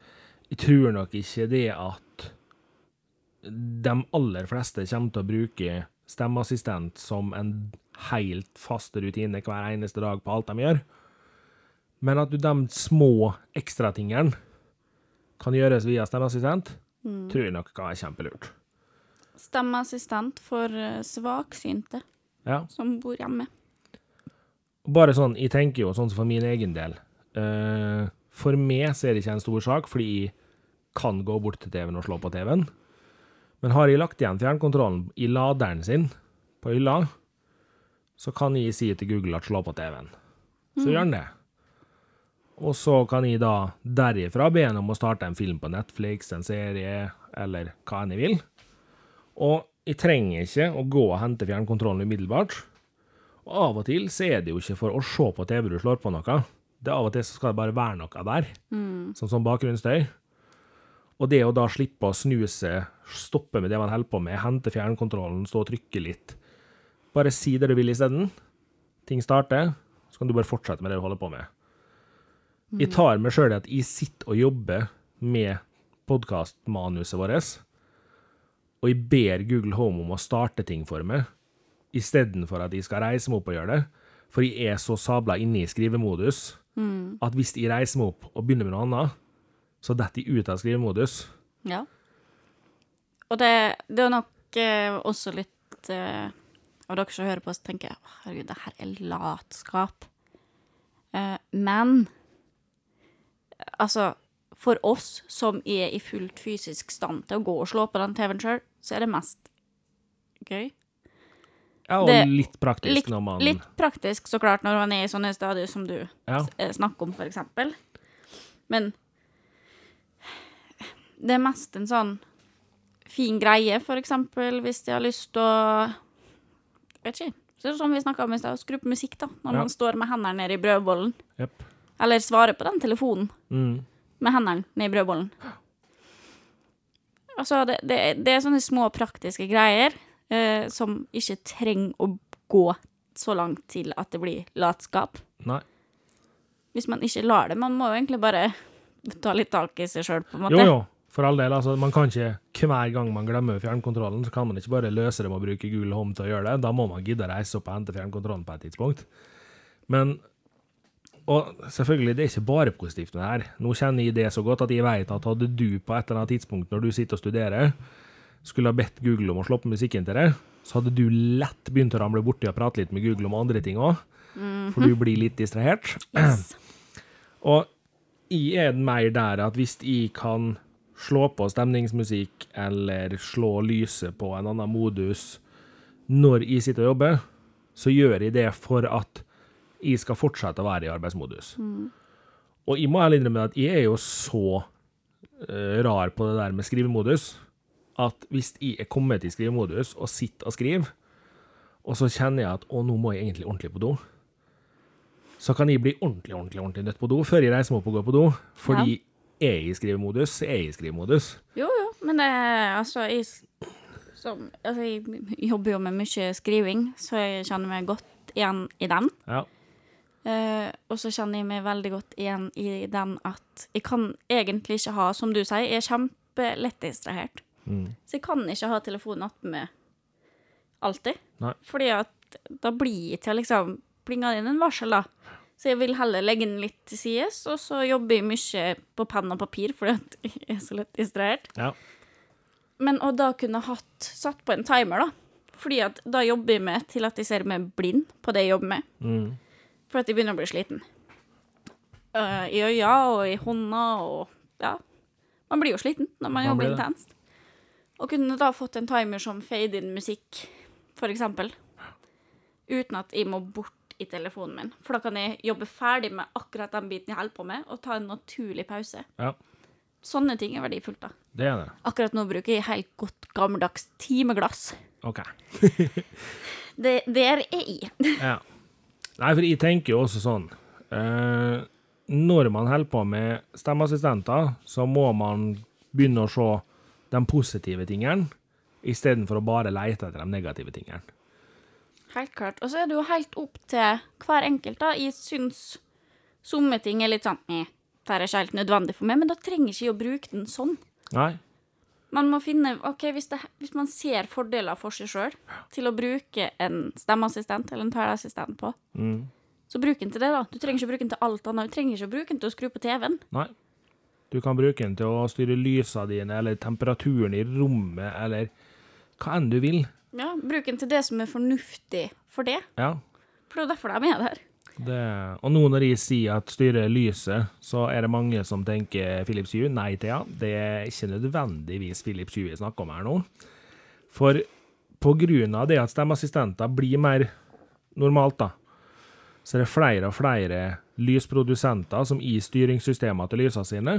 Jeg tror nok ikke det at de aller fleste kommer til å bruke stemmeassistent som en helt faste rutiner hver eneste dag på alt de gjør. Men at du de små ekstratingene kan gjøres via stemmeassistent, tror jeg nok kan være kjempelurt. Stemmeassistent for eh, svaksynte Ja. som bor hjemme. Bare sånn, jeg tenker jo sånn som for min egen del. Uh, for meg så er det ikke en stor sak, fordi jeg kan gå bort til TV-en og slå på TV-en. Men har jeg lagt igjen fjernkontrollen i laderen sin på hylla, så kan jeg si til Google at slå på TV-en. Så gjør han det. Og så kan jeg da derifra be ham om å starte en film på Netflix, en serie, eller hva enn jeg vil. Og jeg trenger ikke å gå og hente fjernkontrollen umiddelbart. Og av og til så er det jo ikke for å se på TV du slår på noe. Det er Av og til så skal det bare være noe der, sånn som bakgrunnsstøy. Og det å da slippe å snuse, stoppe med det man holder på med, hente fjernkontrollen, stå og trykke litt Bare si det du vil isteden. Ting starter, så kan du bare fortsette med det du holder på med. Jeg tar meg sjøl i at jeg sitter og jobber med podkastmanuset vårt, og jeg ber Google Home om å starte ting for meg, istedenfor at jeg skal reise meg opp og gjøre det. For jeg er så sabla inne i skrivemodus at hvis jeg reiser meg opp og begynner med noe annet, så detter jeg ut av skrivemodus. Ja. Og det, det er nok eh, også litt eh, og dere som hører på, så tenker jeg «Å, herregud, det her er latskap. Eh, men altså, for oss som er i fullt fysisk stand til å gå og slå på den TV-en sjøl, så er det mest gøy. Ja, og Det- litt praktisk Litt, når man litt praktisk, så klart, når man er i sånne stadier som du Ja. eh, snakker om, for eksempel. Men det er mest en sånn fin greie, for eksempel, hvis de har lyst til å Vet ikke. Så det er sånn vi snakka om i stad, skru på musikk, da, når Ja. man står med hendene nede i brødbollen. Yep. Eller svarer på den telefonen Mm. med hendene nede i brødbollen. Altså, det, det, det er sånne små praktiske greier eh, som ikke trenger å gå så langt til at det blir latskap. Nei. Hvis man ikke lar det. Man må jo egentlig bare ta litt tak i seg sjøl, på en måte. Jo, jo, for all del. Altså, man kan ikke hver gang man glemmer fjernkontrollen, så kan man ikke bare løse det med å bruke Google Home til å gjøre det. Da må man gidde å reise opp og hente fjernkontrollen på et tidspunkt. Men Og selvfølgelig, det er ikke bare positivt med det her. Nå kjenner jeg det så godt at jeg vet at hadde du på et eller annet tidspunkt når du sitter og studerer, skulle ha bedt Google om å slå på musikken til deg, så hadde du lett begynt å ramle borti og prate litt med Google om andre ting òg. For du blir litt distrahert. Yes. <clears throat> Og jeg er mer der at hvis jeg kan slå på stemningsmusikk eller slå lyset på en annen modus når jeg sitter og jobber, så gjør jeg det for at jeg skal fortsette å være i arbeidsmodus. Og jeg må ærlig innrømme at jeg er jo så uh, rar på det der med skrivemodus at hvis jeg er kommet i skrivemodus og sitter og skriver, og så kjenner jeg at å, nå må jeg egentlig ordentlig på do, så kan jeg bli ordentlig, ordentlig, ordentlig nødt på do før jeg reiser meg opp og går på do. Fordi er i skrivemodus, er i skrivemodus. Jo, jo, men det Altså, jeg som, altså, jeg jobber jo med mye skriving, så jeg kjenner meg godt igjen i den. Ja. Uh, og så kjenner jeg meg veldig godt igjen i den at jeg kan egentlig ikke ha, som du sier, jeg er kjempelett distrahert. Mm. Så jeg kan ikke ha telefonen attmed meg alltid. Nei. Fordi at da blir jeg til liksom Plinger inn en varsel, da. Så jeg vil heller legge den litt til sides, og så jobber jeg mye på penn og papir fordi <laughs> jeg er så lett distrahert. Ja. Men å da kunne hatt satt på en timer, da. Fordi at da jobber jeg med til at jeg ser meg blind på det jeg jobber med. Mm. For at jeg begynner å bli sliten. Uh, I øya og i hånda og Ja. Man blir jo sliten når man, Man jobber intenst. Og kunne da fått en timer som fade in musikk, for eksempel. Uten at jeg må bort i telefonen min. For da kan jeg jobbe ferdig med akkurat den biten jeg holder på med, og ta en naturlig pause. ja. Sånne ting er verdifullt, da. Det er det. Akkurat nå bruker jeg helt godt gammeldags timeglass. OK. <laughs> Det, der er jeg. <laughs> Ja. Nei, for jeg tenker jo også sånn eh, Når man holder på med stemmeassistenter, så må man begynne å se de positive tingene, istedenfor å bare lete etter de negative tingene. Helt klart. Og så er det jo helt opp til hver enkelt, da. Jeg syns somme ting er litt sånn det er ikke helt nødvendig for meg, men da trenger ikke jeg å bruke den sånn. Nei? Man må finne OK, hvis, det, hvis man ser fordeler for seg sjøl til å bruke en stemmeassistent eller en taleassistent på, Mm. så bruk den til det, da. Du trenger ikke å bruke den til alt annet. Du trenger ikke å bruke den til å skru på TV-en. Nei. Du kan bruke den til å styre lysene dine, eller temperaturen i rommet, eller hva enn du vil. Ja, bruk den til det som er fornuftig for det. Ja. For det er derfor de er der. Det, og nå når jeg sier at styrer lyset, så er det mange som tenker Philips Hue. Nei, Thea, det er ikke nødvendigvis Philips Hue vi snakker om her nå. For på grunn av det at stemmeassistenter blir mer normalt, da, så er det flere og flere lysprodusenter som i styringssystemene til lysene sine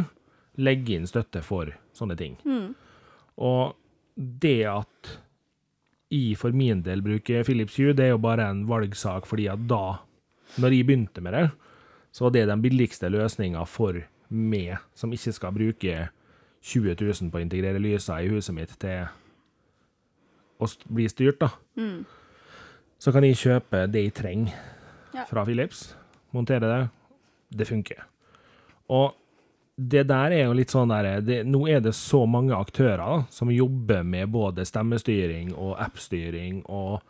legger inn støtte for sånne ting. Og det at jeg for min del bruker Philips Hue, det er jo bare en valgsak fordi at da når jeg begynte med det, så var det den billigste løsninga for meg, som ikke skal bruke 20 000 på å integrere lysa i huset mitt til å bli styrt, da. Så kan jeg kjøpe det jeg trenger Ja. fra Philips, montere det. Det funker. Og det der er jo litt sånn der det, Nå er det så mange aktører da, som jobber med både stemmestyring og appstyring og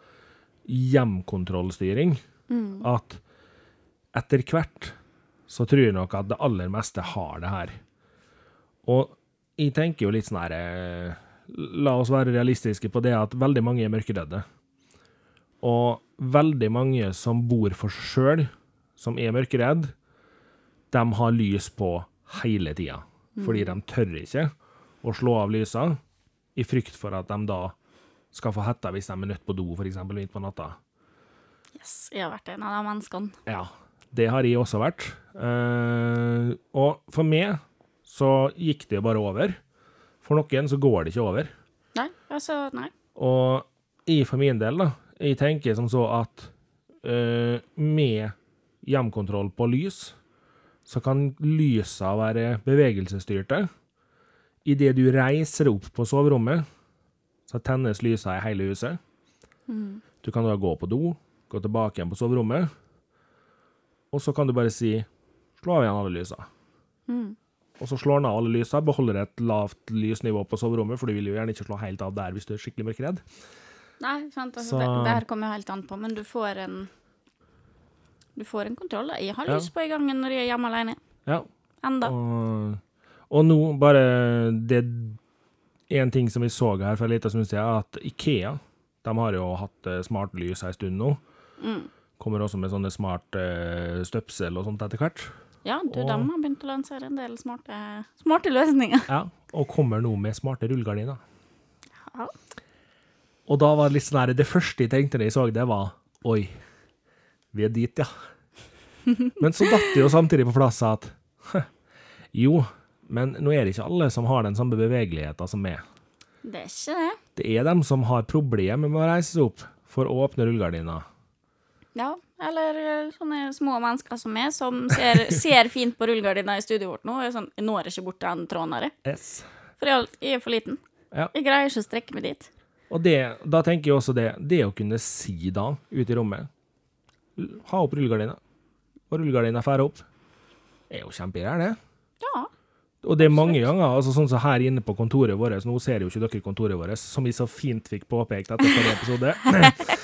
hjemkontrollstyring, at etter hvert så tror jeg nok at det aller meste har det her. Og jeg tenker jo litt sånn her eh, La oss være realistiske på det at veldig mange er mørkeredde. Og veldig mange som bor for seg sjøl, som er mørkeredd, de har lys på hele tida. Fordi de tør ikke å slå av lysene i frykt for at de da skal få hetta hvis de er nødt på do, f.eks. midt på natta. Yes, jeg har vært en av de menneskene. Ja, det har jeg også vært. Uh, og for meg så gikk det jo bare over. For noen så går det ikke over. Nei, altså, nei. Og jeg for min del, da, jeg tenker som så at uh, med hjemkontroll på lys, så kan lysa være bevegelsesstyrte. Idet du reiser opp på soverommet, så tennes lysa i hele huset. Du kan da gå på do, gå tilbake igjen på soverommet, og så kan du bare si 'slå av igjen alle lysa'. Og så slår den av alle lysa, beholder et lavt lysnivå på soverommet, for du vil jo gjerne ikke slå helt av der hvis du er skikkelig mørkredd. Nei, sant, altså, Så- det, det her kommer helt an på, men du får en Du får en kontroll. da. Jeg har lys på i gangen når jeg er hjemme alene. Ja, Enda. Og, og nå bare det En ting som vi så her for en liten stund siden, at Ikea de har jo hatt smart smartlys en stund nå. Mm. Kommer også med sånne smart eh, støpsel og sånt etter hvert. Ja, du, Og- de har begynt å lansere en del smarte, smarte løsninger. Ja, Og kommer nå med smarte rullegardiner. Ja. Og da var det litt sånn her Det første jeg tenkte da jeg så det, var Oi, vi er dit, ja. Men så datt det jo samtidig på plass at Jo, men nå er det ikke alle som har den samme bevegeligheten som meg. Det er ikke det. Det er dem som har problemer med å reise seg opp for å åpne rullegardina. Ja, eller eh, sånne små mennesker som meg, som ser, ser fint på rullegardina i studioet vårt nå. og er sånn, Jeg når ikke bort til den tråden her. Yes. for jeg jeg er for liten. Ja. Jeg greier ikke å strekke meg dit. Og det, da tenker jeg også det, det å kunne si da, ute i rommet, ha opp rullegardina, og rullegardina fære opp, Det er jo kjempegreier, det. Ja. Og det er mange ganger, altså sånn som her inne på kontoret vårt, nå ser jo ikke dere kontoret vårt, som vi så fint fikk påpekt etter forrige episode. <laughs>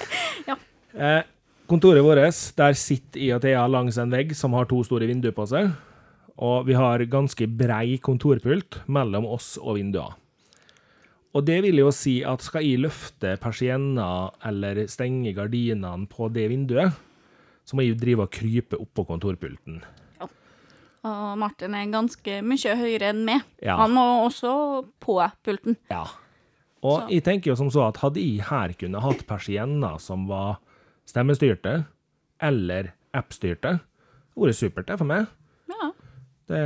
Ja. eh, kontoret vårt, der sitter jeg og Thea langs en vegg som har to store vinduer på seg, og vi har ganske brei kontorpult mellom oss og vinduene. Og det vil jo si at skal jeg løfte persienner eller stenge gardinene på det vinduet, så må jeg jo drive og krype oppå kontorpulten. Ja. Og Martin er ganske mye høyere enn meg. Ja. Han må også på pulten. Ja. Og Så- jeg tenker jo som så at hadde jeg her kunne hatt persienner som var stemmestyrte, eller app-styrte, det hadde vært supert det for meg. Ja. Det,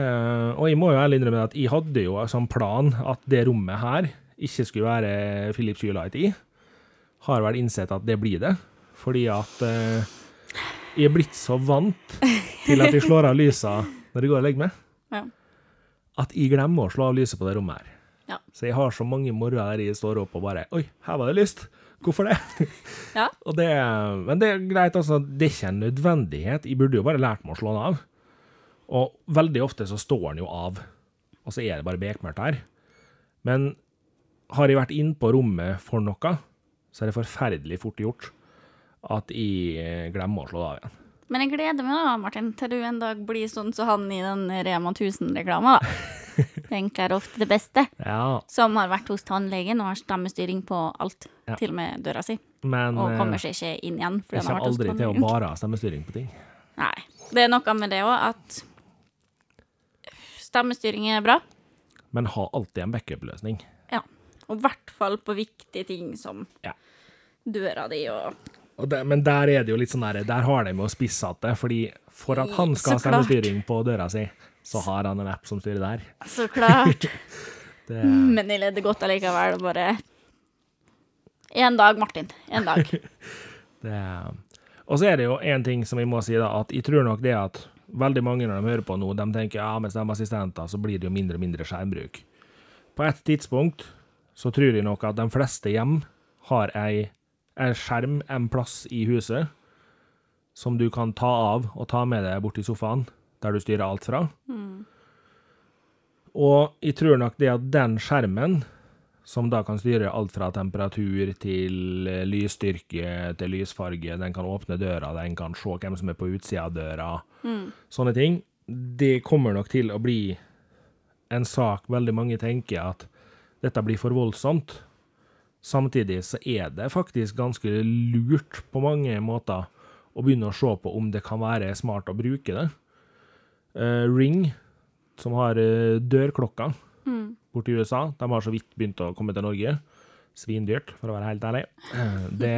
og jeg må jo ærlig innrømme at jeg hadde jo som plan at det rommet her ikke skulle være Philips Skylight i. Har vel innsett at det blir det, fordi at eh, jeg er blitt så vant til at jeg slår av lysa når jeg går og legger meg, Ja. at jeg glemmer å slå av lyset på det rommet her. Ja. Så jeg har så mange morgener der jeg står opp og bare Oi, her var det lyst. Hvorfor det? <laughs> Ja. det men det er greit, altså. Det er ikke en nødvendighet. Jeg burde jo bare lært meg å slå den av. Og veldig ofte så står den jo av, og så er det bare bekmørkt her. Men har jeg vært inne på rommet for noe, så er det forferdelig fort gjort at jeg eh, glemmer å slå av igjen. Men jeg gleder meg da, Martin, til du en dag blir sånn som han i den Rema 1000-reklama, da. <laughs> Tenker ofte det beste. Ja, Som har vært hos tannlegen og har stemmestyring på alt, Ja. til og med døra si. men Og eh, kommer seg ikke inn igjen. jeg kommer aldri til å bare ha stemmestyring på ting. Nei. Det er noe med det òg, at stemmestyring er bra. Men ha alltid en backup-løsning. Ja. Og i hvert fall på viktige ting som Ja. døra di og Og det, men der er det jo litt sånn der, der har de jo det, fordi for at han skal ha stemmestyring på døra si, så har han en app som styrer der. Så klart. <laughs> <laughs> Det, Men jeg ledde godt allikevel. Bare En dag, Martin. En dag. <laughs> det. Og så er det jo en ting som vi må si, da, at jeg tror nok det at veldig mange når de hører på nå, de tenker ja, med stemmeassistenter så blir det jo mindre og mindre skjermbruk. På et tidspunkt så tror jeg nok at de fleste hjem har ei, ei skjerm en plass i huset som du kan ta av og ta med deg bort i sofaen, der du styrer alt fra. Og jeg tror nok det at den skjermen, som da kan styre alt fra temperatur til eh, lysstyrke til lysfarge, den kan åpne døra, den kan se hvem som er på utsida av døra, sånne ting, det kommer nok til å bli en sak veldig mange tenker at dette blir for voldsomt. Samtidig så er det faktisk ganske lurt på mange måter å begynne å se på om det kan være smart å bruke det. Uh, Ring, som har uh, dørklokka borti USA, de har så vidt begynt å komme til Norge. Svindyrt, for å være helt ærlig. Eh, det,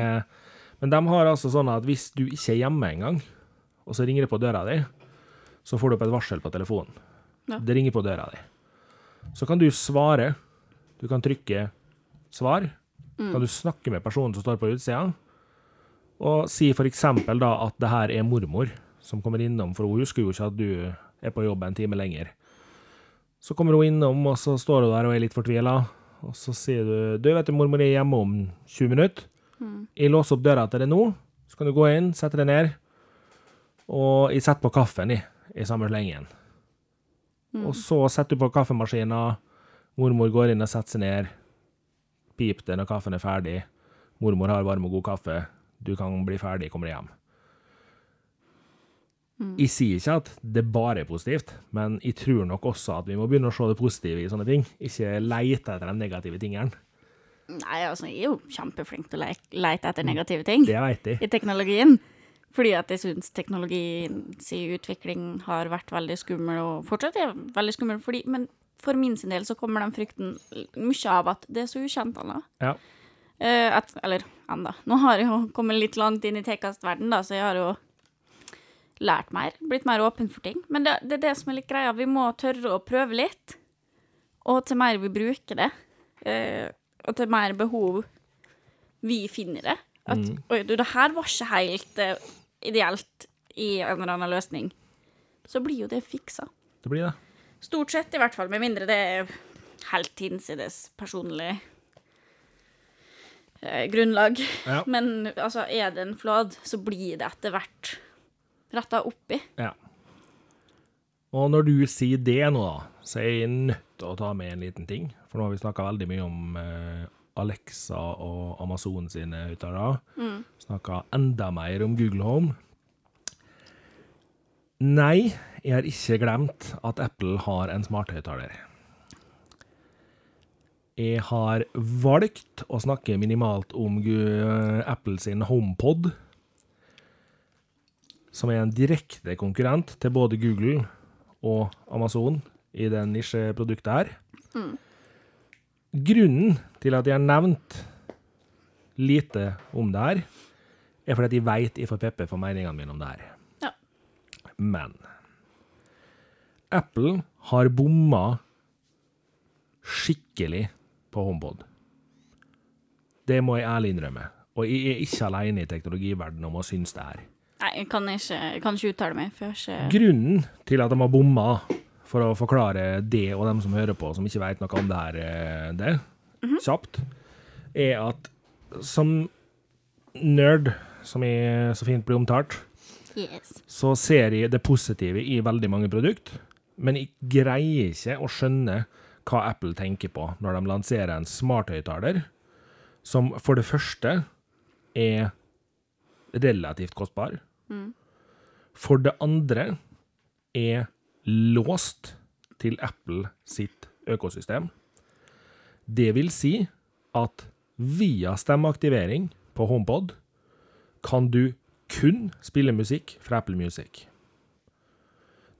men de har altså sånn at hvis du ikke er hjemme engang, og så ringer det på døra di, så får du opp et varsel på telefonen. Ja. Det ringer på døra di. Så kan du svare. Du kan trykke 'svar'. Kan du snakke med personen som står på utsida, og si eksempel da at det her er mormor som kommer innom, for hun husker jo ikke at du er på jobb en time lenger. Så kommer hun innom, og så står hun der og er litt fortvila. Og så sier du 'Du, vet du, mormor er hjemme om 20 minutter'. Jeg låser opp døra til deg nå. Så kan du gå inn, sette deg ned, og jeg setter på kaffen i, i samme slengen. Og så setter du på kaffemaskinen, mormor går inn og setter seg ned. Pip det når kaffen er ferdig. Mormor har varm og god kaffe. Du kan bli ferdig, kommer hjem. Jeg sier ikke at det bare er positivt, men jeg tror nok også at vi må begynne å se det positive i sånne ting. Ikke leite etter de negative tingene. Nei, altså, jeg er jo kjempeflink til å le- leite etter negative ting Det vet jeg. i teknologien. Fordi at jeg syns teknologiens utvikling har vært veldig skummel, og fortsatt er veldig skummel. Fordi, men for min sin del så kommer den frykten mye av at det er så ukjent ennå. Ja. Uh, at, eller enda. Nå har jeg jo kommet litt langt inn i tekastverden, da, så jeg har jo lært mer. Blitt mer åpen for ting. Men det, det er det som er litt greia. Vi må tørre å prøve litt. Og til mer vi bruker det, uh, og til mer behov vi finner det At oi, du, det her var ikke helt uh, ideelt i en eller annen løsning. Så blir jo det fiksa. Det blir det. Stort sett, i hvert fall. Med mindre det er helt hinsides personlig eh, grunnlag. Ja. <laughs> Men altså, er det en flåd, så blir det etter hvert retta opp i. Ja. Og når du sier det nå, da, så er jeg nødt til å ta med en liten ting. For nå har vi snakka veldig mye om eh, Alexa og Amazon sine høyttalere. Mm. Snakka enda mer om Google Home. Nei, jeg har ikke glemt at Apple har en smarthøyttaler. Jeg har valgt å snakke minimalt om Gu- Apple sin HomePod som er en direkte konkurrent til både Google og Amazon i det nisjeproduktet her. Grunnen til at jeg har nevnt lite om det her, er fordi at jeg veit jeg får pepper for meningene mine om det her. Men Apple har bomma skikkelig på HomePod. Det må jeg ærlig innrømme. Og jeg er ikke alene i teknologiverdenen om å synes det her. Nei, jeg kan ikke, jeg kan ikke uttale meg, for ikke Grunnen til at de har bomma, for å forklare det og dem som hører på, som ikke vet noe om det her, det, mm -hmm. kjapt, er at som nerd, som jeg så fint blir omtalt, Yes. så ser jeg det positive i veldig mange produkt, men jeg greier ikke å skjønne hva Apple tenker på når de lanserer en smarthøyttaler, som for det første er relativt kostbar. For det andre er låst til Apple sitt økosystem. Det vil si at via stemmeaktivering på HomePod kan du kun spille musikk fra Apple Music.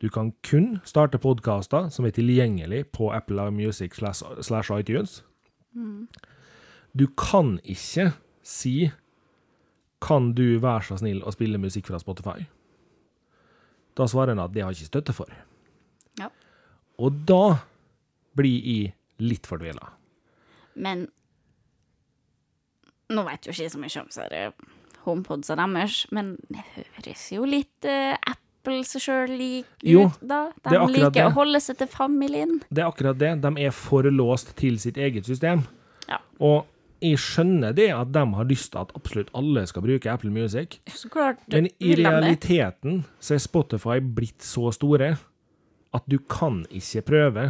Du kan kun starte podkaster som er tilgjengelig på Apple Music slash iTunes. Du kan ikke si 'Kan du være så snill å spille musikk fra Spotify?' Da svarer han at det har jeg ikke støtte for. Ja. Og da blir jeg litt fordvila. Men nå vet jo ikke jeg så mye om eh, HomePodsa deres, men det høres jo litt uh, Apple seg sjøl lik Jo, ut, da. De er liker det. å holde seg til familien. Det er akkurat det. De er for låst til sitt eget system. Ja. Og jeg skjønner det at de har lyst til at absolutt alle skal bruke Apple Music, klart men i realiteten så er Spotify blitt så store at du kan ikke prøve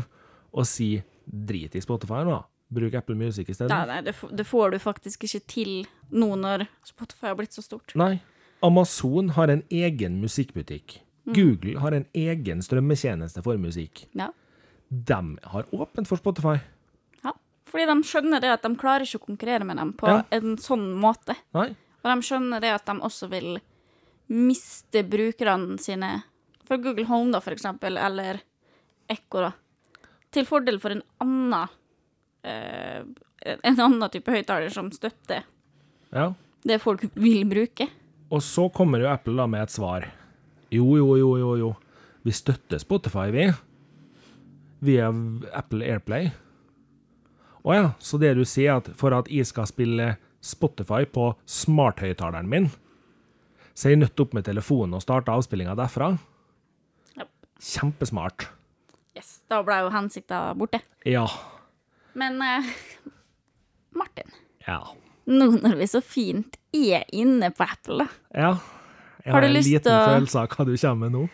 å si drit i Spotify nå, bruk Apple Music i stedet. Nei, nei, det, det får du faktisk ikke til nå når Spotify har blitt så stort. Nei. Amazon har en egen musikkbutikk. Google har en egen strømmetjeneste for musikk. Ja. De har åpent for Spotify. Ja. Fordi de skjønner det at de klarer ikke å konkurrere med dem på Ja. en sånn måte. Nei. Og de skjønner det at de også vil miste brukerne sine for Google Home, da, for eksempel, eller Echo, da, til fordel for en annen en annen type høyttaler som støtter Ja. det folk vil bruke. Og så kommer jo Apple da med et svar. Jo, jo, jo, jo, jo. Vi støtter Spotify, vi. Via Apple Airplay. Å ja, så det du sier er at for at jeg skal spille Spotify på smarthøyttaleren min, så er jeg nødt opp med telefonen og starte avspillinga derfra? Yep. Kjempesmart. Yes, da ble jo hensikta borte. Ja. Men eh, Martin, Ja. nå når vi så fint er inne på Apple, da, Ja. Jeg Har har, du en lyst liten til å- følelse av hva du kommer med nå.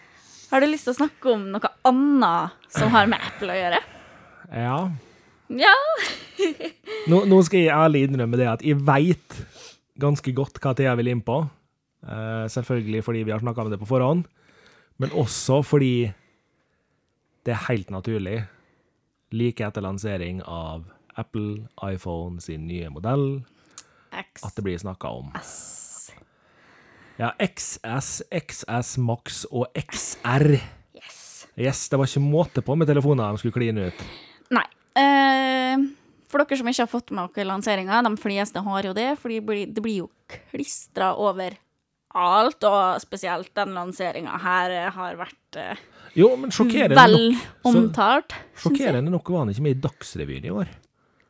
har du lyst til å snakke om noe annet som har med Apple å gjøre? Ja. Ja. Nå, nå skal jeg ærlig innrømme det at jeg veit ganske godt hva Thea vil inn på. Eh, selvfølgelig fordi vi har snakka om det på forhånd, men også fordi det er helt naturlig, like etter lansering av Apple iPhone sin nye modell, X. at det blir snakka om. Ja, XS, XS Max og XR. Yes. Yes, det var ikke måte på med telefoner de skulle kline ut. Nei. Eh, for dere som ikke har fått med dere lanseringa, de fleste har jo det, for det blir, jo klistra over alt, og spesielt den lanseringa her eh, har vært eh, Jo, men sjokkerende vel nok så- omtalt. Sjokkerende nok var han ikke med i Dagsrevyen i år.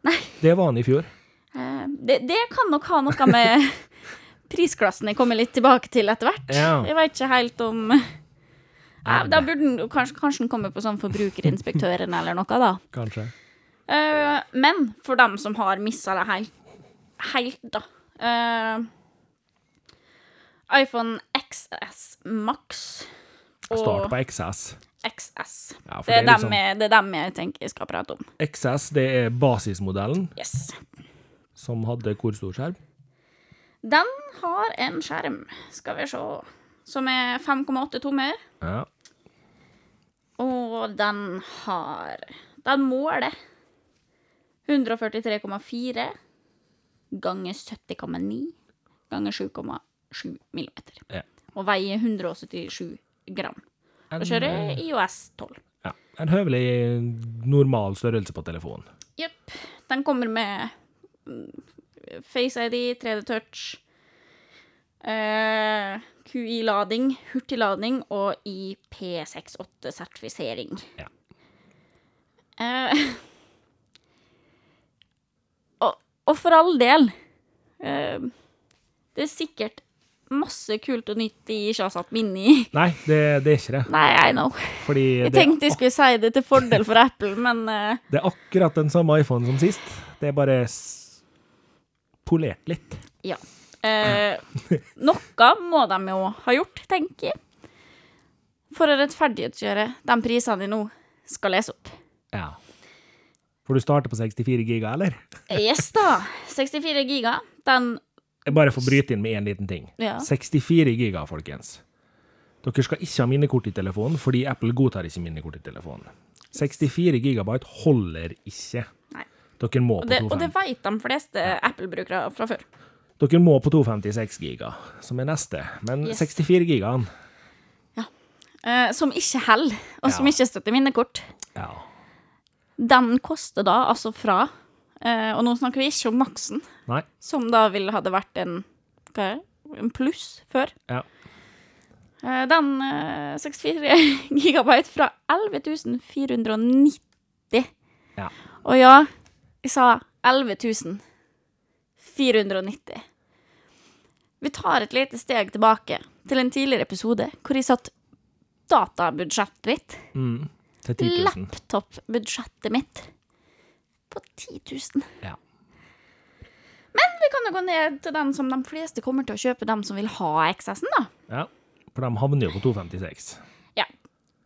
Nei. Det var han i fjor. Eh, det, det kan nok ha noe med <laughs> prisklassen jeg kommer litt tilbake til etter hvert. Ja. Jeg vet ikke helt om ja, Da burde den kanskje, kanskje den komme på sånn Forbrukerinspektøren eller noe, da. Kanskje. Uh, men for dem som har missa det helt, helt da uh, iPhone XS Max Start på XS. XS. Ja, det, er dem liksom- det er dem jeg tenker jeg skal prate om. XS det er basismodellen, Yes. som hadde hvor stor skjerm? Den har en skjerm, skal vi se, som er 5,8 tommer. Ja. Og den har Den måler 143,4 ganger 70,9 ganger 7,7 millimeter. Ja. Og veier 177 gram. Da kjører IOS 12. ja. en høvelig normal størrelse på telefonen. Jepp. Den kommer med mm, Face ID, 3D Touch, eh, QI-lading, hurtiglading og IP68-sertifisering. Ja. Eh, <laughs> og, og for all del eh, Det er sikkert masse kult og nytt de ikke har satt meg i. Nei, det, det er ikke det. Nei, I know. Fordi Jeg tenkte jeg skulle si det til fordel for Apple, men uh... det er akkurat den samme iPhonen som sist. Det er bare polert litt. Ja. Eh, noe må de jo ha gjort, tenker jeg. For å rettferdiggjøre de prisene de nå skal lese opp. Ja. For du starter på 64 giga, eller? Yes da, 64 giga. Den Jeg bare får bryte inn med én liten ting. Ja. 64 giga, folkens. Dere skal ikke ha minnekort i telefonen, fordi Apple godtar ikke minnekort i telefonen. 64 gigabyte holder ikke. Nei. Dere må Og på det, og det vet de fleste Apple-brukere fra før. Dere må på 256 giga, som er neste. Men Yes. 64 gigaen Eh, som ikke holder, og som ikke støtter minnekort. Ja. Den koster da altså fra eh, Og nå snakker vi ikke om maksen, Nei. som da ville hadde vært en hva er det? En pluss før. Ja. Uh, Den uh, 64 <laughs> gigabyte fra 11 490. Ja. Og ja, jeg sa 11 490. Vi tar et lite steg tilbake til en tidligere episode hvor jeg satt databudsjettet mitt, Mm. Til 10 000. laptopbudsjettet mitt, på 10 000. Ja. Men vi kan jo gå ned til den som de fleste kommer til å kjøpe, dem som vil ha XS-en, da. ja. For de havner jo på 256. Ja.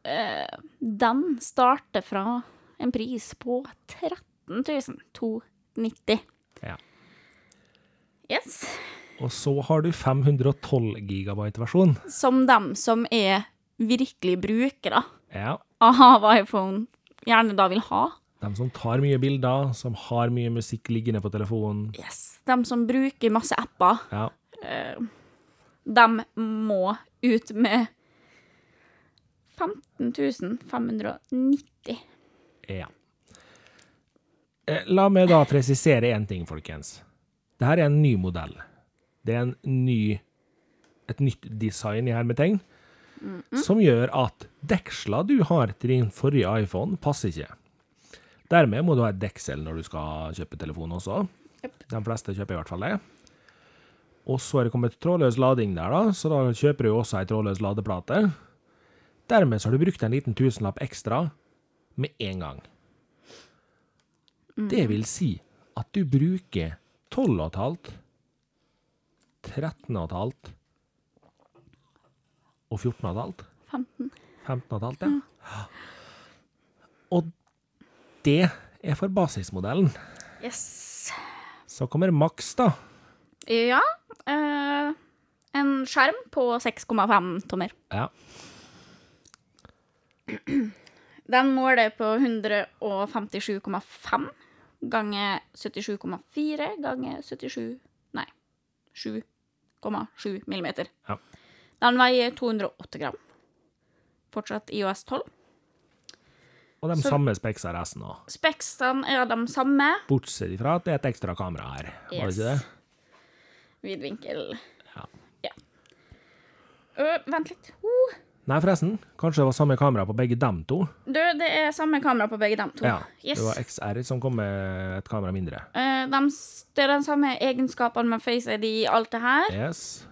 Eh, den starter fra en pris på 13 290. Ja. Yes. Og så har du 512 gigabyte-versjon. Som dem som er virkelig brukere Ja. av iPhone, gjerne da vil ha. De som tar mye bilder, som har mye musikk liggende på telefonen. Yes. De som bruker masse apper, Ja. eh, de må ut med 15 590. ja. Eh, La meg da presisere én ting, folkens. Dette er en ny modell. Det er en ny, et nytt design i hermetegn, som gjør at deksla du har til din forrige iPhone, passer ikke. Dermed må du ha et deksel når du skal kjøpe telefon også. Yep. De fleste kjøper i hvert fall det. Og så er det kommet trådløs lading der, da, så da kjøper du også ei trådløs ladeplate. Dermed så har du brukt en liten tusenlapp ekstra med en gang. Det vil si at du bruker 12,5, 13,5 og 14,5. 15. 15,5, ja. Og det er for basismodellen. Yes. Så kommer maks, da. Ja. eh, en skjerm på 6,5 tommer. Ja. Den måler på 157,5 ganger 77,4 ganger 77 Nei, 7,7 millimeter. Ja. Den veier 208 gram. Fortsatt IOS 12. Og de Så- samme speksa resten òg. Speksene er de samme. Bortsett ifra at det er et ekstra kamera her. Var det ikke det? Vidvinkel. Ja. Ja. Ø, vent litt. Uh. Nei, forresten. Kanskje det var samme kamera på begge dem to? Du, det er samme kamera på begge dem to. Ja. Yes. Det var XR som kom med et kamera mindre. Uh, de, det er den samme egenskapene med Face ID i alt det her. Yes.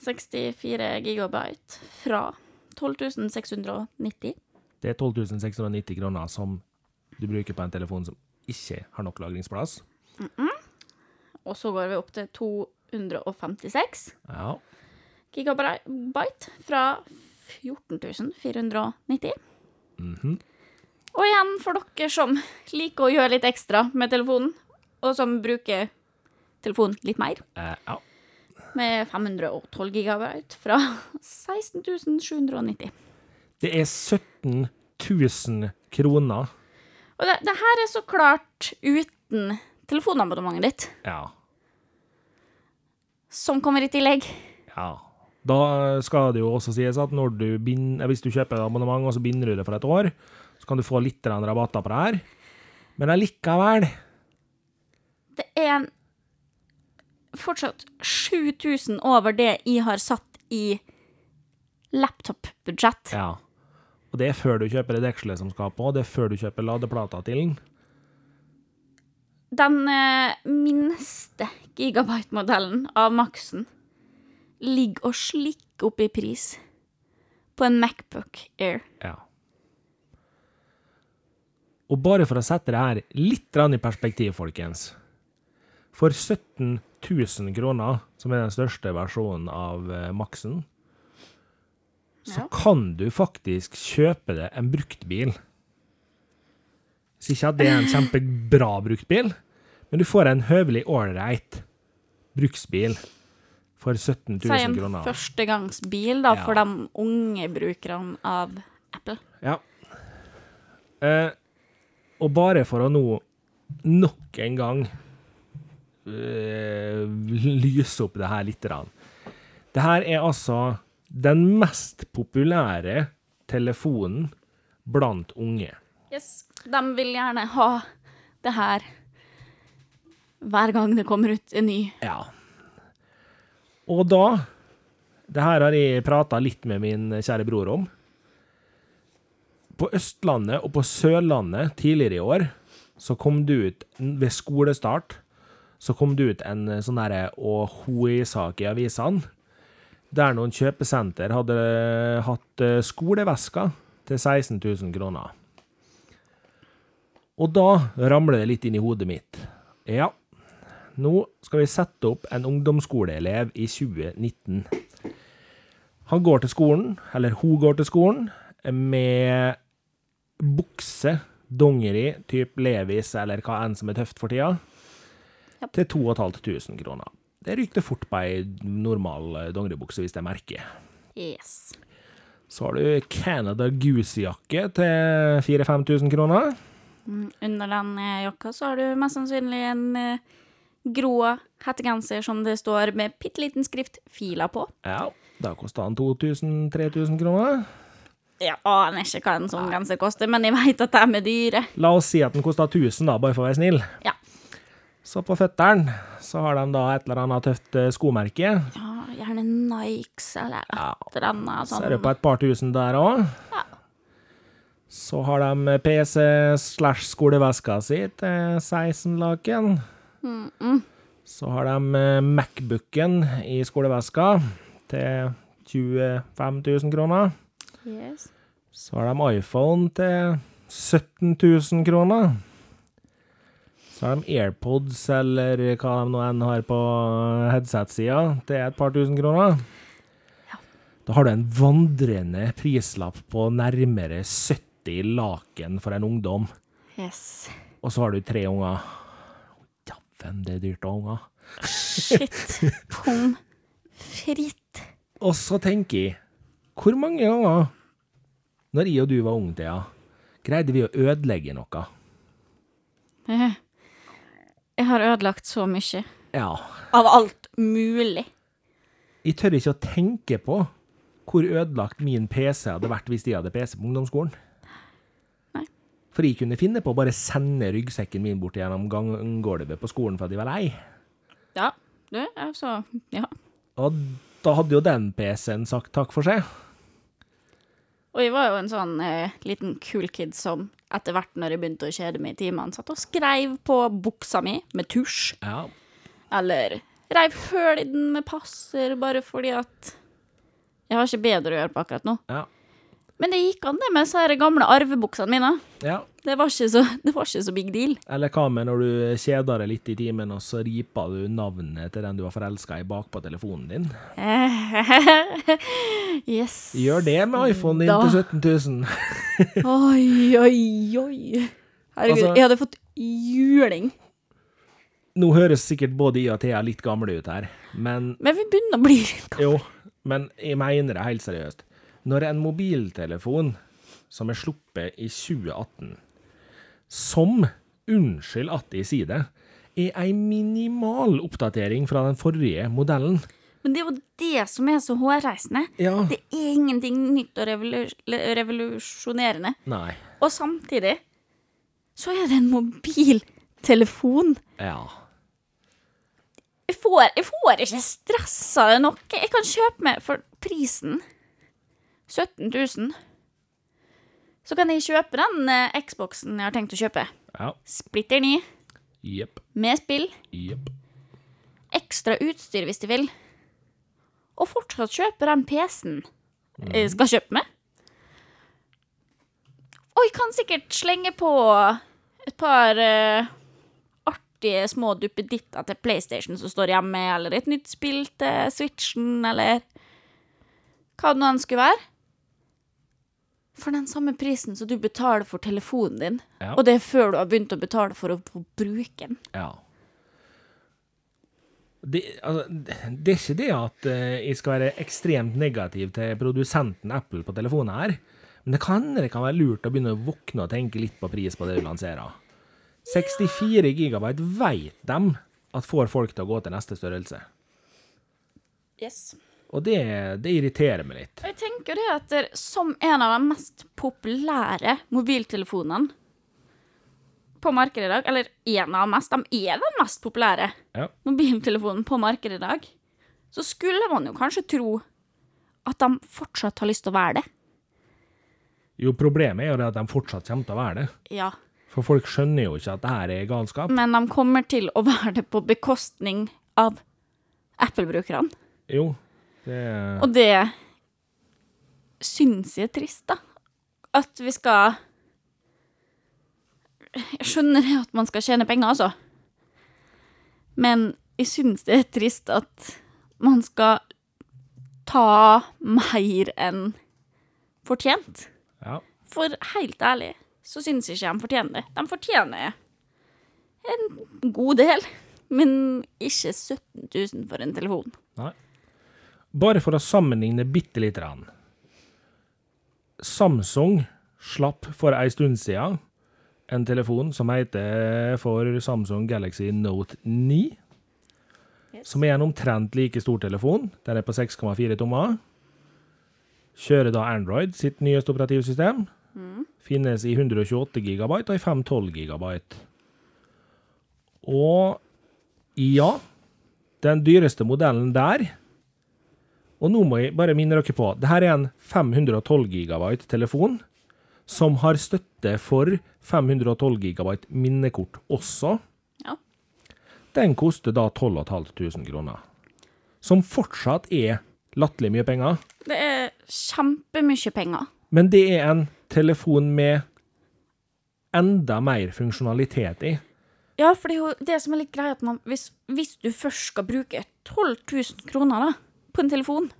64 gigabyte fra 12 690. Det er 12 690 kroner som du bruker på en telefon som ikke har nok lagringsplass. Og så går vi opp til 256 Ja. gigabyte fra 14 490. -hmm. Og igjen for dere som liker å gjøre litt ekstra med telefonen, og som bruker telefonen litt mer, Eh, ja. med 512 gigabyte fra 16 790. Det er 17 000 kroner. Og det, det her er så klart uten telefonabonnementet ditt, Ja. som kommer i tillegg. Ja. Da skal det jo også sies at du bind, eh, hvis du kjøper abonnement og så binder du det for et år, så kan du få litt rabatter på det her. Men allikevel Det er en fortsatt 7000 over det jeg har satt i laptop-budsjett. Ja. Og det er før du kjøper det dekselet som skal på, og det er før du kjøper ladeplata til den. Den eh, minste gigabyte-modellen av Maxen ligger og slikker opp i pris på en Macbook Air. Ja. Og bare for å sette det her litt i perspektiv, folkens. For 17 000 kroner, som er den største versjonen av eh, Maxen, så Ja. kan du faktisk kjøpe deg en bruktbil. Så ikke at det er en kjempebra bruktbil, men du får en høvelig ålreit bruksbil for 17 000 kroner. Si 000 en førstegangsbil da, for Ja. de unge brukerne av Apple. Ja. Eh, og bare for å nå nok en gang øh, lyse opp det her litt. Grann. Det her er altså den mest populære telefonen blant unge. Yes. De vil gjerne ha det her hver gang det kommer ut en ny. Ja. Og da Det her har jeg prata litt med min kjære bror om. På Østlandet og på Sørlandet tidligere i år så kom det ut, ved skolestart, så kom det ut en sånn derre ÅHI-sak i avisene, der noen kjøpesenter hadde hatt eh, skolevesker til 16 000 kroner. Og da ramler det litt inn i hodet mitt. Ja, nå skal vi sette opp en ungdomsskoleelev i 2019. Han går til skolen, eller hun går til skolen, med bukse, dongeri, type Levis eller hva enn som er tøft for tida, til 2500 kroner. Det ryker fort på ei normal eh, dongeribukse hvis det merker. Yes. Så har du Canada Goose-jakke til 4000-5000 kroner. Mm, Under den jakka så har du mest sannsynlig en eh, grå hettegenser som det står med bitte liten skrift 'Fila' på. Ja, da koster den 2000-3000 kroner. Jeg aner ikke hva en sånn genser koster, men jeg veit at de er dyre. La oss si at den koster 1000, da, bare for å være snill. Ja. Så på føttene så har de da et eller annet tøft eh, skomerke. ja gjerne Nikes eller et eller annet Så sånn. er det på et par tusen der òg. Ja. Så har de PC slash skoleveska si til 16 laken. Så har de eh, Macbooken i skoleveska til 25 000 kroner. Yes. Så har de iPhone til 17 000 kroner. Så har de AirPods, eller hva de nå enn har på headset-sida, til et par tusen kroner. Da har du en vandrende prislapp på nærmere 70 laken for en ungdom. yes. Og så har du tre unger. Dæven, det er dyrt å ha unger. Shit. Pom fritt. Og så tenker jeg, hvor mange ganger, når jeg og du var unge, Thea, greide vi å ødelegge noe? Eh, Jeg har ødelagt så mye. Ja. Av alt mulig. Jeg tør ikke å tenke på hvor ødelagt min PC hadde vært hvis de hadde PC på ungdomsskolen. Nei. For jeg kunne finne på å bare sende ryggsekken min bort gjennom ganggulvet på skolen for at jeg var lei. Ja. Du, altså Ja. Og da hadde jo den PC-en sagt takk for seg. Og jeg var jo en sånn eh, liten cool kid som etter hvert når jeg begynte å kjede meg i timene, satt og skrev på buksa mi med tusj. Ja. Eller reiv høl i den med passer, bare fordi at Jeg har ikke bedre å gjøre på akkurat nå. Ja. Men det gikk an, det med disse gamle arvebuksene mine. ja. Det var så, det var ikke så big deal. Eller hva med når du kjeder deg litt i timen, og så riper du navnet til den du var forelska i bakpå telefonen din? <laughs> yes. Gjør det med iPhonen din Da. til 17 000. <laughs> Oi, oi, oi. Herregud, Altså- jeg hadde fått juling. Nå høres sikkert både I og Thea litt gamle ut her, men Men vi begynner å bli litt gamle. Jo, men jeg mener det helt seriøst. Når en mobiltelefon som er sluppet i 2018, som, unnskyld at jeg sier det, er ei minimal oppdatering fra den forrige modellen Men det er jo det som er så hårreisende. Ja. Det er ingenting nytt og revolu revolusjonerende. Nei. Og samtidig så er det en mobiltelefon. Ja. Jeg får, jeg får ikke stressa det nok. Jeg kan kjøpe meg for prisen 17 000. Så kan jeg kjøpe den eh, Xboxen jeg har tenkt å kjøpe. Ja. Splitter ny, Jepp. med spill, Jepp. ekstra utstyr hvis de vil. Og fortsatt kjøpe den PC-en jeg skal kjøpe med. Og jeg kan sikkert slenge på et par eh, artige små duppeditter til PlayStation som står hjemme, eller et nytt spill til Switchen, eller hva det nå enn skulle være. For den samme prisen som du betaler for telefonen din, Ja. og det er før du har begynt å betale for å bruke den. Ja. Det, altså, det er ikke det at eh, jeg skal være ekstremt negativ til produsenten Apple på telefonen her, men det kan, det kan være lurt å begynne å våkne og tenke litt på pris på det du lanserer. 64 gigabyte vet dem at får folk til å gå til neste størrelse. Yes. Og det, det irriterer meg litt. Jeg tenker det at som en av de mest populære mobiltelefonene på markedet i dag, eller en av de mest, de er den mest populære Ja. mobiltelefonen på markedet i dag, så skulle man jo kanskje tro at de fortsatt har lyst til å være det. Jo, problemet er jo at de fortsatt kommer til å være det. Ja. For folk skjønner jo ikke at det her er galskap. Men de kommer til å <laughs> være det på bekostning av Apple-brukerne. Jo, det Og det syns jeg er trist, da. At vi skal Jeg skjønner at man skal tjene penger, altså. Men jeg syns det er trist at man skal ta mer enn fortjent. Ja. For helt ærlig så syns jeg ikke de fortjener det. De fortjener en god del, men ikke 17 000 for en telefon. Nei. Bare for å sammenligne bitte lite grann. Samsung slapp for ei stund siden en telefon som heter for Samsung Galaxy Note 9. Yes. Som er en omtrent like stor telefon. Den er på 6,4 tommer. Kjører da Android sitt nyeste operativsystem. Finnes i 128 gigabyte og i 512 gigabyte. Og ja, den dyreste modellen der Og nå må jeg bare minne dere på, det her er en 512 gigabyte telefon som har støtte for 512 gigabyte minnekort også. Ja. Den koster da 12 500 kroner. Som fortsatt er latterlig mye penger. Det er kjempemye penger. Men det er en telefon med enda mer funksjonalitet i. Ja, for det er jo det som er litt greia, at man, hvis, hvis du først skal bruke 12 000 kroner da, på en telefon,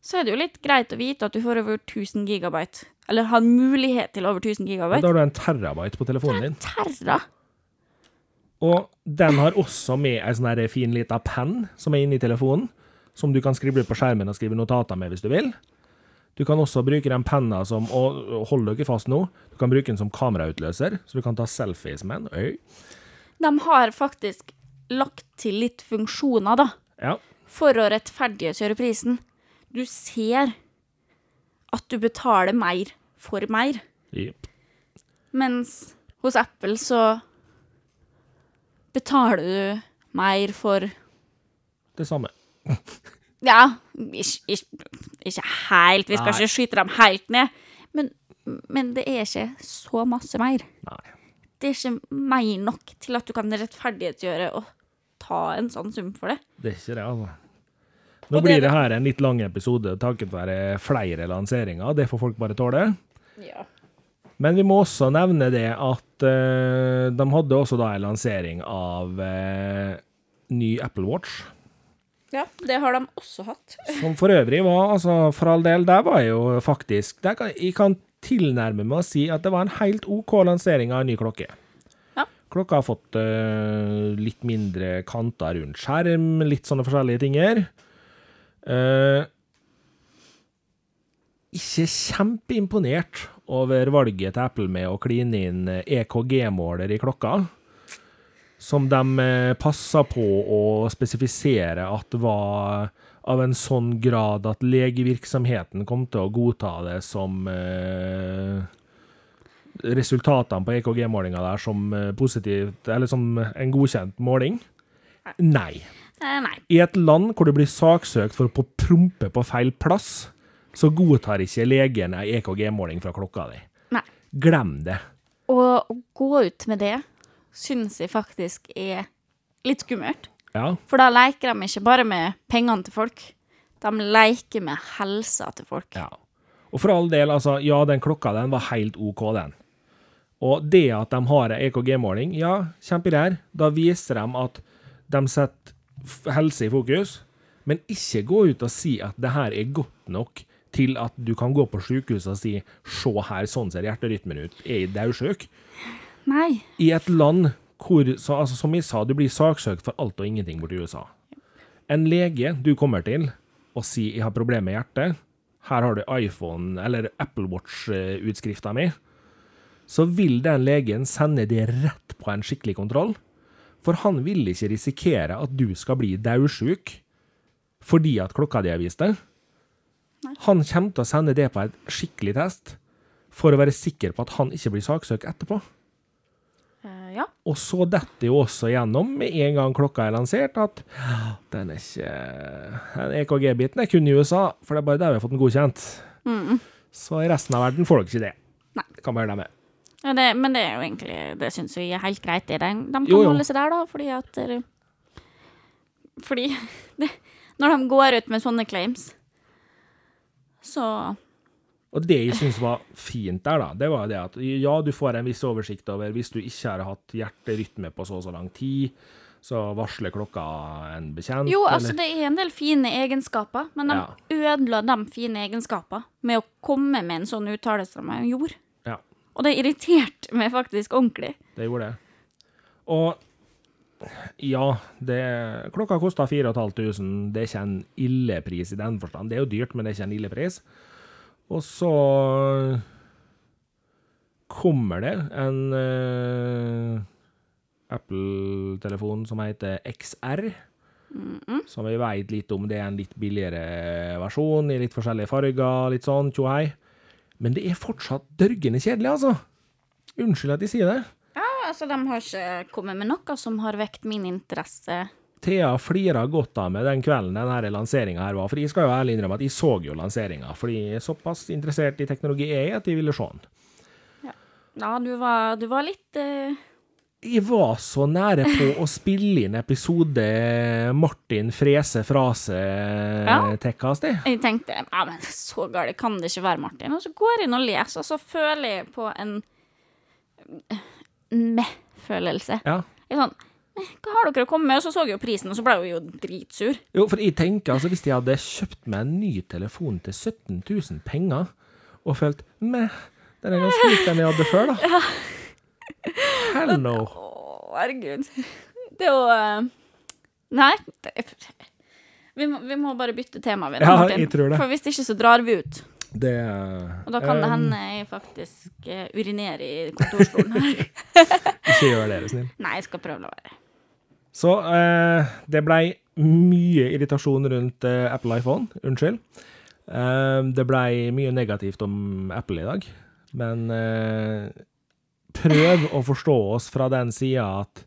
så er det jo litt greit å vite at du får over 1000 gigabyte. Eller har mulighet til over 1000 gigabyte. da har du en terabyte på telefonen din. Terra! Og den har også med ei sånn fin lita penn som er inni telefonen, som du kan skrive på skjermen og skrive notater med hvis du vil. Du kan også bruke den penna som Og hold dere fast nå. Du kan bruke den som kamerautløser, så du kan ta selfies med den. Øy. De har faktisk lagt til litt funksjoner, da, Ja. For å rettferdiggjøre prisen. Du ser at du betaler mer for mer, Yep. mens hos Apple så betaler du mer for Det samme. <laughs> Ja, ikke, ikke, ikke helt, vi skal Nei. ikke skyte dem helt ned, men, men det er ikke så masse mer. Nei. Det er ikke mer nok til at du kan rettferdiggjøre å ta en sånn sum for det. Det er ikke det, altså. Nå Og det- blir det her en litt lang episode takket være flere lanseringer. Det får folk bare tåle. Ja. Men vi må også nevne det at uh, de hadde også da en lansering av uh, ny Apple Watch. ja, det har de også hatt. Som for øvrig var, altså for all del, der var jo faktisk der kan, Jeg kan tilnærme meg å si at det var en helt OK lansering av en ny klokke. Klokka har fått uh, litt mindre kanter rundt skjerm, litt sånne forskjellige tinger. Uh, ikke kjempeimponert over valget til Apple med å kline inn EKG-måler i klokka som de eh, passa på å spesifisere at var av en sånn grad at legevirksomheten kom til å godta det som eh, Resultatene på EKG-målinga der som eh, positivt, eller som en godkjent måling? Nei. Eh, nei. I et land hvor du blir saksøkt for å prompe på feil plass, så godtar ikke legen ei EKG-måling fra klokka di. nei. Glem det. Å gå ut med det syns jeg faktisk er litt skummelt. Ja. For da leker de ikke bare med pengene til folk, de leker med helsa til folk. Ja. Og for all del, altså, ja, den klokka den var helt OK, den. Og det at de har en EKG-måling, ja, kjempegreier. Da viser de at de setter helse i fokus, men ikke gå ut og si at det her er godt nok til at du kan gå på sykehuset og si 'se her, sånn ser hjerterytmen ut, er jeg daudsjuk'? Nei. I et land hvor, så, altså, som jeg sa, du blir saksøkt for alt og ingenting borti USA. En lege du kommer til og sier 'jeg har problemer med hjertet', her har du iPhone eller Apple Watch-utskrifta mi, så vil den legen sende det rett på en skikkelig kontroll. For han vil ikke risikere at du skal bli daudsjuk fordi at klokka di har vist det. Han kommer til å sende det på en skikkelig test for å være sikker på at han ikke blir saksøkt etterpå. Uh, ja. Og så detter jo også gjennom med en gang klokka er lansert, at den er ikke den EKG-biten er kun i USA, for det er bare der vi har fått den godkjent. Så i resten av verden får dere ikke det. Nei. Det kan bare glemme. Ja, det, men det er jo egentlig Det syns vi er helt greit, det. De, de kan Jo, jo. holde seg der, da, fordi at eh, Fordi <laughs> det, Når de går ut med sånne claims, så Og det jeg syns var fint der, da, det var det at ja, du får en viss oversikt over hvis du ikke har hatt hjerterytme på så og så lang tid, så varsler klokka en bekjent. Jo, eller- altså, det er en del fine egenskaper, men de Ja. ødela de fine egenskapene med å komme med en sånn uttalelse som de gjorde. Og det irriterte meg faktisk ordentlig. det gjorde det. Og ja, det, klokka kosta 4500. Det er ikke en ille pris i den forstand. Det er jo dyrt, men det er ikke en ille pris. Og så kommer det en uh, Apple-telefon som heter XR. Som vi veit litt om. Det er en litt billigere versjon i litt forskjellige farger, litt sånn tjohei. Men det er fortsatt dørgende kjedelig, altså. Unnskyld at jeg sier det. Ja, altså, de har ikke kommet med noe som har vekt min interesse. Thea flira godt av meg den kvelden denne lanseringa her var, for jeg skal jo ærlig innrømme at jeg så jo lanseringa, fordi såpass interessert i teknologi er jeg at jeg ville se den. Ja, du var, du var litt eh, Jeg var så nære på å spille inn episode Martin Frese Frase Ja. Det. Jeg tenkte ja, men så galt kan det ikke være, Martin. Og så går jeg inn og leser, og så føler jeg på en meh-følelse. Ja. Jeg sånn Hva har dere å komme med? Og så så jeg jo prisen, og så ble jeg jo dritsur. Jo, for jeg tenker altså hvis jeg hadde kjøpt meg en ny telefon til 17 000 penger, og følt meh, den er ganske lik den jeg hadde før, da. <laughs> Hell no. Å, herregud. Det er jo eh, Nei. Det, vi, må, vi må bare bytte tema, vi, Ja, Martin. jeg tror det. For hvis ikke, så drar vi ut. Det Og da kan det um, hende jeg faktisk uh, urinerer i kontorstolen her. <laughs> Ikke gjør det, er du snill. Nei, jeg skal prøve å la være. Så uh, det blei mye irritasjon rundt uh, Apple iPhone. Unnskyld. Det blei mye negativt om Apple i dag, men eh, prøv å forstå oss fra den sida at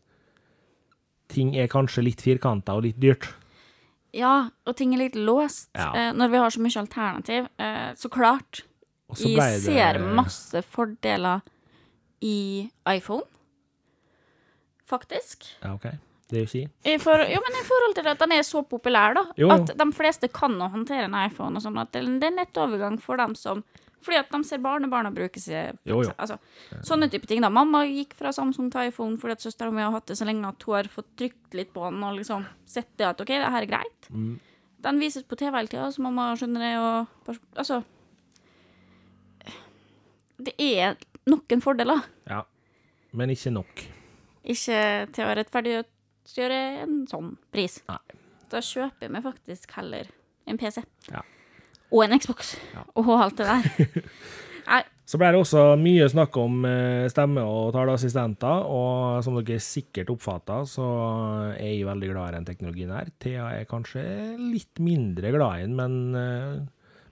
ting er kanskje litt firkanta og litt dyrt. Ja, og ting er litt låst Ja. eh, når vi har så mye alternativ. Eh, så klart. Blei det ser masse fordeler i iPhone. Faktisk. Ja, OK. Det er jo ikke I for, jo, men i forhold til at den er så populær, da. Jo. At de fleste kan å håndtere en iPhone. og sånn, at det, er er lett overgang for dem som Fordi at de ser barna og seg Jo, jo. Altså, sånne type ting. da. Mamma gikk fra Samsung til iPhone fordi at søstera mi har hatt det så lenge at hun har fått trykt litt på den og liksom sett det at OK, det her er greit. Mm. Den vises på TV hele tida, så mamma skjønner det, og Altså Det er noen fordeler. Ja. Men ikke nok. Ikke til å rettferdiggjøre en sånn pris. Nei. Da kjøper vi faktisk heller en PC. Ja. Og en Xbox. Ja. Og alt det der. <laughs> Så ble det også mye snakk om eh, stemme- og taleassistenter, og som dere sikkert oppfatta, så er jeg veldig glad i den teknologien her. Thea er kanskje litt mindre glad i den, men eh,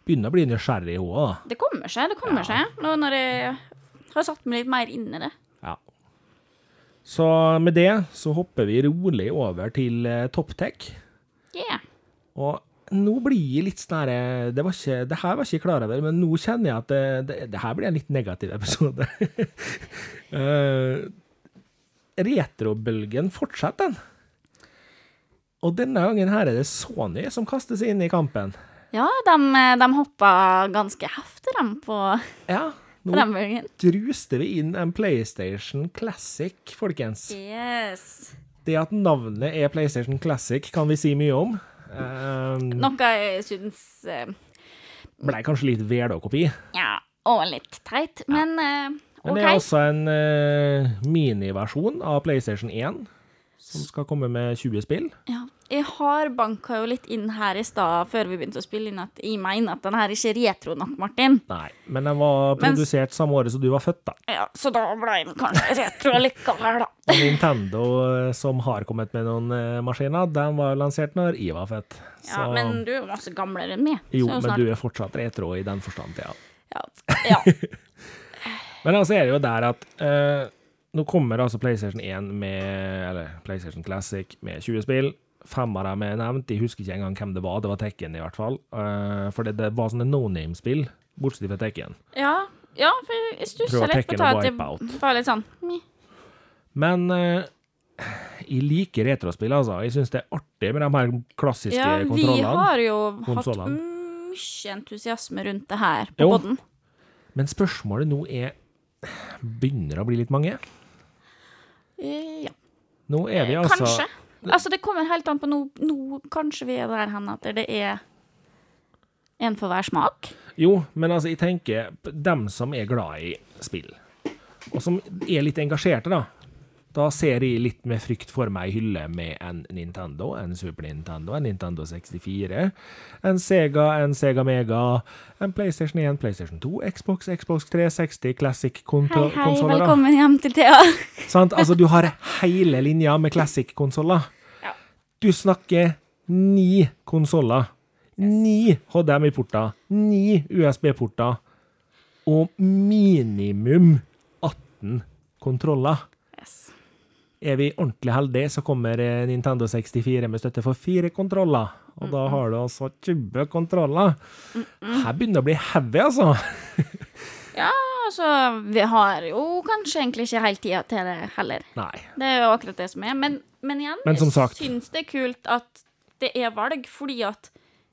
begynner å bli nysgjerrig hun òg, det kommer seg, det kommer Ja. seg. Nå når jeg har satt meg litt mer inn i det. Ja. Så med det så hopper vi rolig over til eh, ToppTech. Yeah. Og nå blir jeg litt sånn her det, var ikke, det her var ikke jeg klar over, men nå kjenner jeg at det, det, det her blir en litt negativ episode. uh, <laughs> retrobølgen fortsetter, den. Og denne gangen her er det Sony som kaster seg inn i kampen. Ja, de, de hoppa ganske heftig, dem, på, Ja, <laughs> på nå den bølgen. druste vi inn en PlayStation Classic, folkens. Yes. Det at navnet er PlayStation Classic, kan vi si mye om. Um, Noe jeg syns uh, Blei kanskje litt hverdag-kopi. Ja, og litt teit, men eh, Men det er også en uh, miniversjon av PlayStation 1, som skal komme med 20 spill. Ja. Jeg har banka jo litt inn her i stad, før vi begynte å spille inn, at jeg mener at den her ikke er retro nok, Martin. Nei, men den var produsert produsert samme året som du var født, da. Ja, Så da ble den kanskje retro likevel, da. Og Nintendo, eh, som har kommet med noen eh, maskiner, den var lansert når jeg var født. Ja, Men du er jo masse gamlere enn meg. Jo, så men du er fortsatt retro i den forstand, ja. Ja. ja. <laughs> Men altså er det jo der at eh, nå kommer altså PlayStation 1 med Eller PlayStation Classic med 20 spill. Fem av dem er nevnt. Jeg husker ikke engang hvem det var. Det var Tekken, i hvert fall. Uh, for det, det var sånne no name-spill, bortsett fra Tekken. ja. ja, for jeg stussa litt på at det var litt sånn. Men uh, jeg liker retrospill, altså. Jeg syns det er artig med de her klassiske Ja, vi har jo konsolene. hatt mye entusiasme rundt det her på podden. Men spørsmålet nå er Begynner det å bli litt mange? Eh, Ja. Nå er vi altså Kanskje. Altså, det kommer helt an på nå, nå Kanskje vi er der hen at det er en for hver smak. Jo, men altså, jeg tenker dem som er glad i spill, og som er litt engasjerte, da. Da ser jeg litt med frykt for meg ei hylle med en Nintendo, en Super Nintendo, en Nintendo 64, en Sega, en Sega Mega, en PlayStation 1, PlayStation 2, Xbox, Xbox 360, Classic Hei, hei, velkommen hjem til Thea. <laughs> Sant? Altså, du har hele linja med Classic-konsoller. Ja. Du snakker ni konsoller. Ni HDMI-porter, ni USB-porter og minimum 18 kontroller. Yes. Er vi ordentlig heldige, så kommer eh, Nintendo 64 med støtte for fire kontroller. Og da har du altså 20 kontroller. Her begynner det å bli heavy, altså. <laughs> Ja, altså, vi har jo kanskje egentlig ikke helt tida til det heller. Nei. Det er jo akkurat det som er. Men, men igjen, Men som sagt- jeg syns det er kult at det er valg, fordi at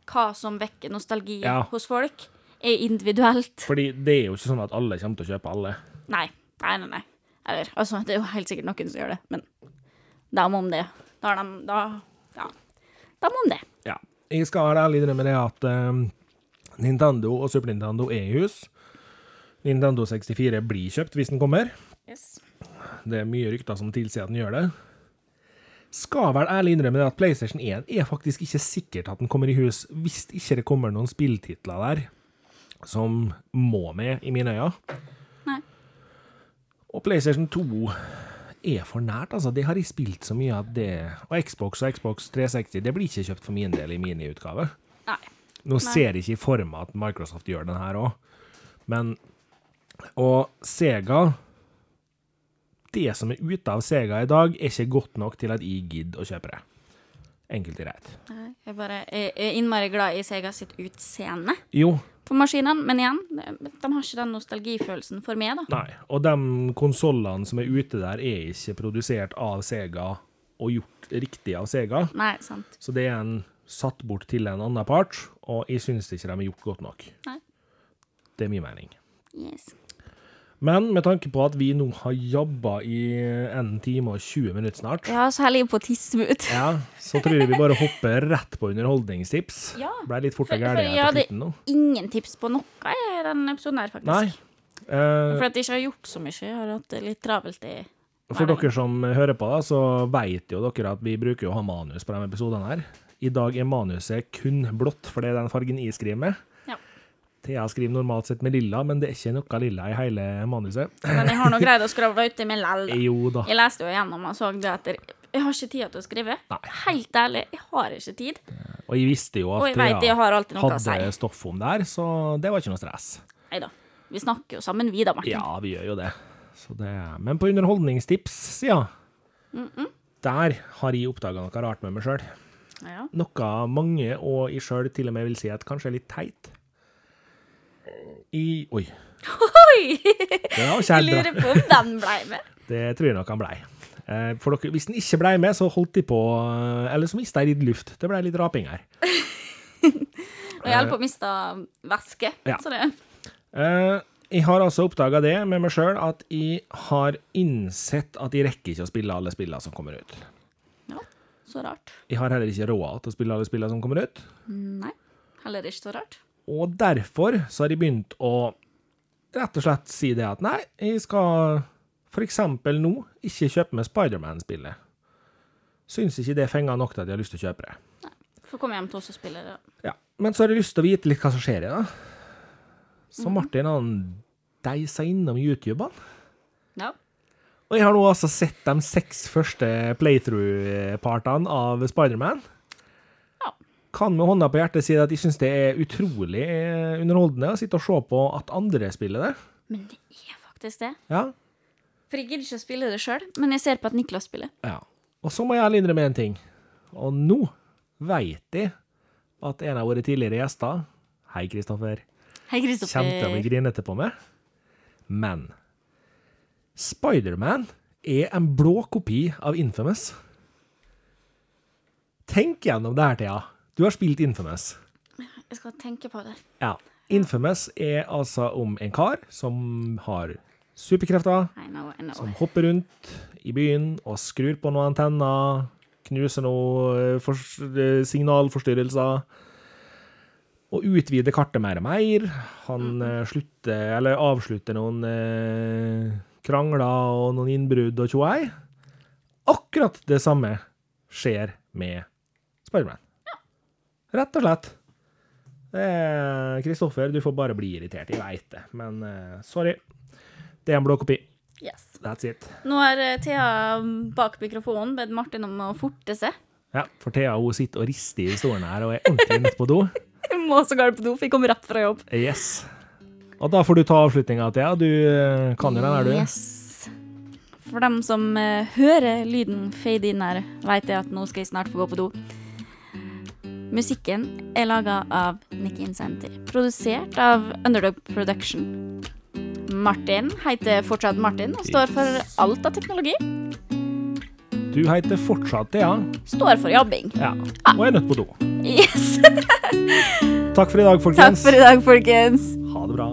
hva som vekker nostalgi Ja. hos folk, er individuelt. Fordi det er jo ikke sånn at alle kommer til å kjøpe alle. Nei. Nei, nei, nei. Eller, altså, det er jo helt sikkert noen som gjør det, men da må om det. Da har de Da, ja. Da må om det. Ja. Jeg skal være ærlig med det at eh, Nintendo og Super Nintendo er i hus. Nintendo 64 blir kjøpt hvis den kommer. Yes. Det er mye rykter som tilsier at den gjør det. Skal vel ærlig innrømme det at PlayStation 1 er faktisk ikke sikkert at den kommer i hus hvis ikke det kommer noen spilltitler der som må med, i mine øyne. Nei. Og PlayStation 2 er for nært, altså. Det har jeg spilt så mye at det Og Xbox og Xbox 360 det blir ikke kjøpt for min del i miniutgave. Nei. Nå Nei. ser jeg ikke for meg at Microsoft gjør den her òg, men Og Sega Det som er ute av Sega i dag, er ikke godt nok til at jeg gidder å kjøpe det. Enkelt og greit. Jeg bare er innmari glad i Sega sitt utseende Jo, på maskinene, men igjen, de har ikke den nostalgifølelsen for meg, da. nei. Og de konsollene som er ute der, er ikke produsert av Sega og gjort riktig av Sega. Nei, sant. Så det er en satt bort til en annen part, og jeg syns ikke de er gjort godt nok. Nei. Det er min mening. Yes. Men med tanke på at vi nå har jobba i en time og 20 minutter snart, Ja, så heller jeg på tisse ut. ja, så tror jeg vi bare hopper rett på underholdningstips. Ja. Ble litt fort og For- gærent for her jeg på hadde nå. Ingen tips på noe i denne episoden her, faktisk. Nei. Uh, For at jeg ikke har gjort så mye. Jeg har hatt det litt travelt i for hverdagen. dere som hører på, da, så vet jo dere at vi bruker å ha manus på de episodene her. I dag er manuset kun blått, for det er den fargen jeg skriver med. Ja. Thea skriver normalt sett med lilla, men det er ikke noe lilla i hele manuset. Men jeg har nå <laughs> greid å skravle uti med lell. Jo da. Jeg leste jo igjennom og så det etter. jeg har ikke tid til å skrive. Nei. Helt ærlig, jeg har ikke tid. Og jeg visste jo at alltid noe å si. hadde stoff om der, så det var ikke noe stress. Nei da. Vi snakker jo sammen, vi da, Martin. Ja, vi gjør jo det. Så det men på underholdningstips-sida, der har jeg oppdaga noe rart med meg sjøl. Ja. Noe mange og jeg sjøl til og med vil si at kanskje er litt teit. I Oi. Oi! Jeg lurer på om den ble med. <laughs> Det tror jeg nok han blei. Eh, For dere, hvis den ikke blei med, så holdt de på eh, Eller så mista jeg litt luft. Det blei litt raping her. <laughs> Og jeg holder på å miste væske. Ja. Så det Eh, Jeg har altså oppdaga det med meg sjøl, at jeg har innsett at jeg rekker ikke å spille alle spillene som kommer ut. Ja, så rart. Jeg har heller ikke råd til å spille alle spillene som kommer ut. Nei. Heller ikke så rart. Og derfor så har jeg begynt å rett og slett si det at nei, jeg skal for eksempel nå ikke kjøpe meg Spiderman-spillet. Syns ikke det fenger nok til at jeg har lyst til å kjøpe det. Nei, Får komme hjem til oss og spille det. Ja. Men så har jeg lyst til å vite litt hva som skjer i det. Så Martin han deisa innom YouTube-en. Ja. Og jeg har nå altså sett de seks første playthrough-partene av Spiderman. Ja. Kan med hånda på hjertet si at jeg syns det er utrolig eh, underholdende å sitte og se på at andre spiller det. Men det er faktisk det. Ja. For jeg gidder ikke å spille det sjøl, men jeg ser på at Niklas spiller. ja. Og så må jeg ærlig innrømme en ting. Og nå veit jeg at en av våre tidligere gjester Hei, Kristoffer. Hei, Kristoffer. Kommer til å bli grinete på meg. Men Spiderman er en blå kopi av Infamous. Tenk gjennom det her, Thea. Du har spilt Infamous. Jeg skal tenke på det. Ja. Infamous er altså om en kar som har superkrefter, I know, I know. som hopper rundt i byen og skrur på noen antenner, knuser noen eh, signalforstyrrelser, og utvider kartet mer og mer. Han eh, slutter, eller avslutter noen eh, krangler og noen innbrudd og tjoei. akkurat det samme skjer med Spiderman. Rett og slett. Eh, Kristoffer, du får bare bli irritert. Jeg veit det, men eh, sorry. Det er en blåkopi. Yes. That's it. Nå har eh, Thea bak mikrofonen bedt Martin om å forte seg. Ja, for Thea hun sitter og rister i stolen her og er ordentlig nødt på do. <laughs> Jeg må så galt på do, for jeg kom rett fra jobb. Yes. Og da får du ta avslutninga, Thea. Du kan jo den her, du. Yes. For dem som hører lyden fade inn her, vet jeg at nå skal jeg snart få gå på do. Musikken er laga av Nick Incenter, Produsert av Underdog Production. Martin heter fortsatt Martin og står for alt av teknologi. Du heter fortsatt Thea. Står for jobbing. Ja. Og er nødt på do. Yes! <laughs> Takk for i dag, folkens. Takk for i dag, folkens. Ha det bra.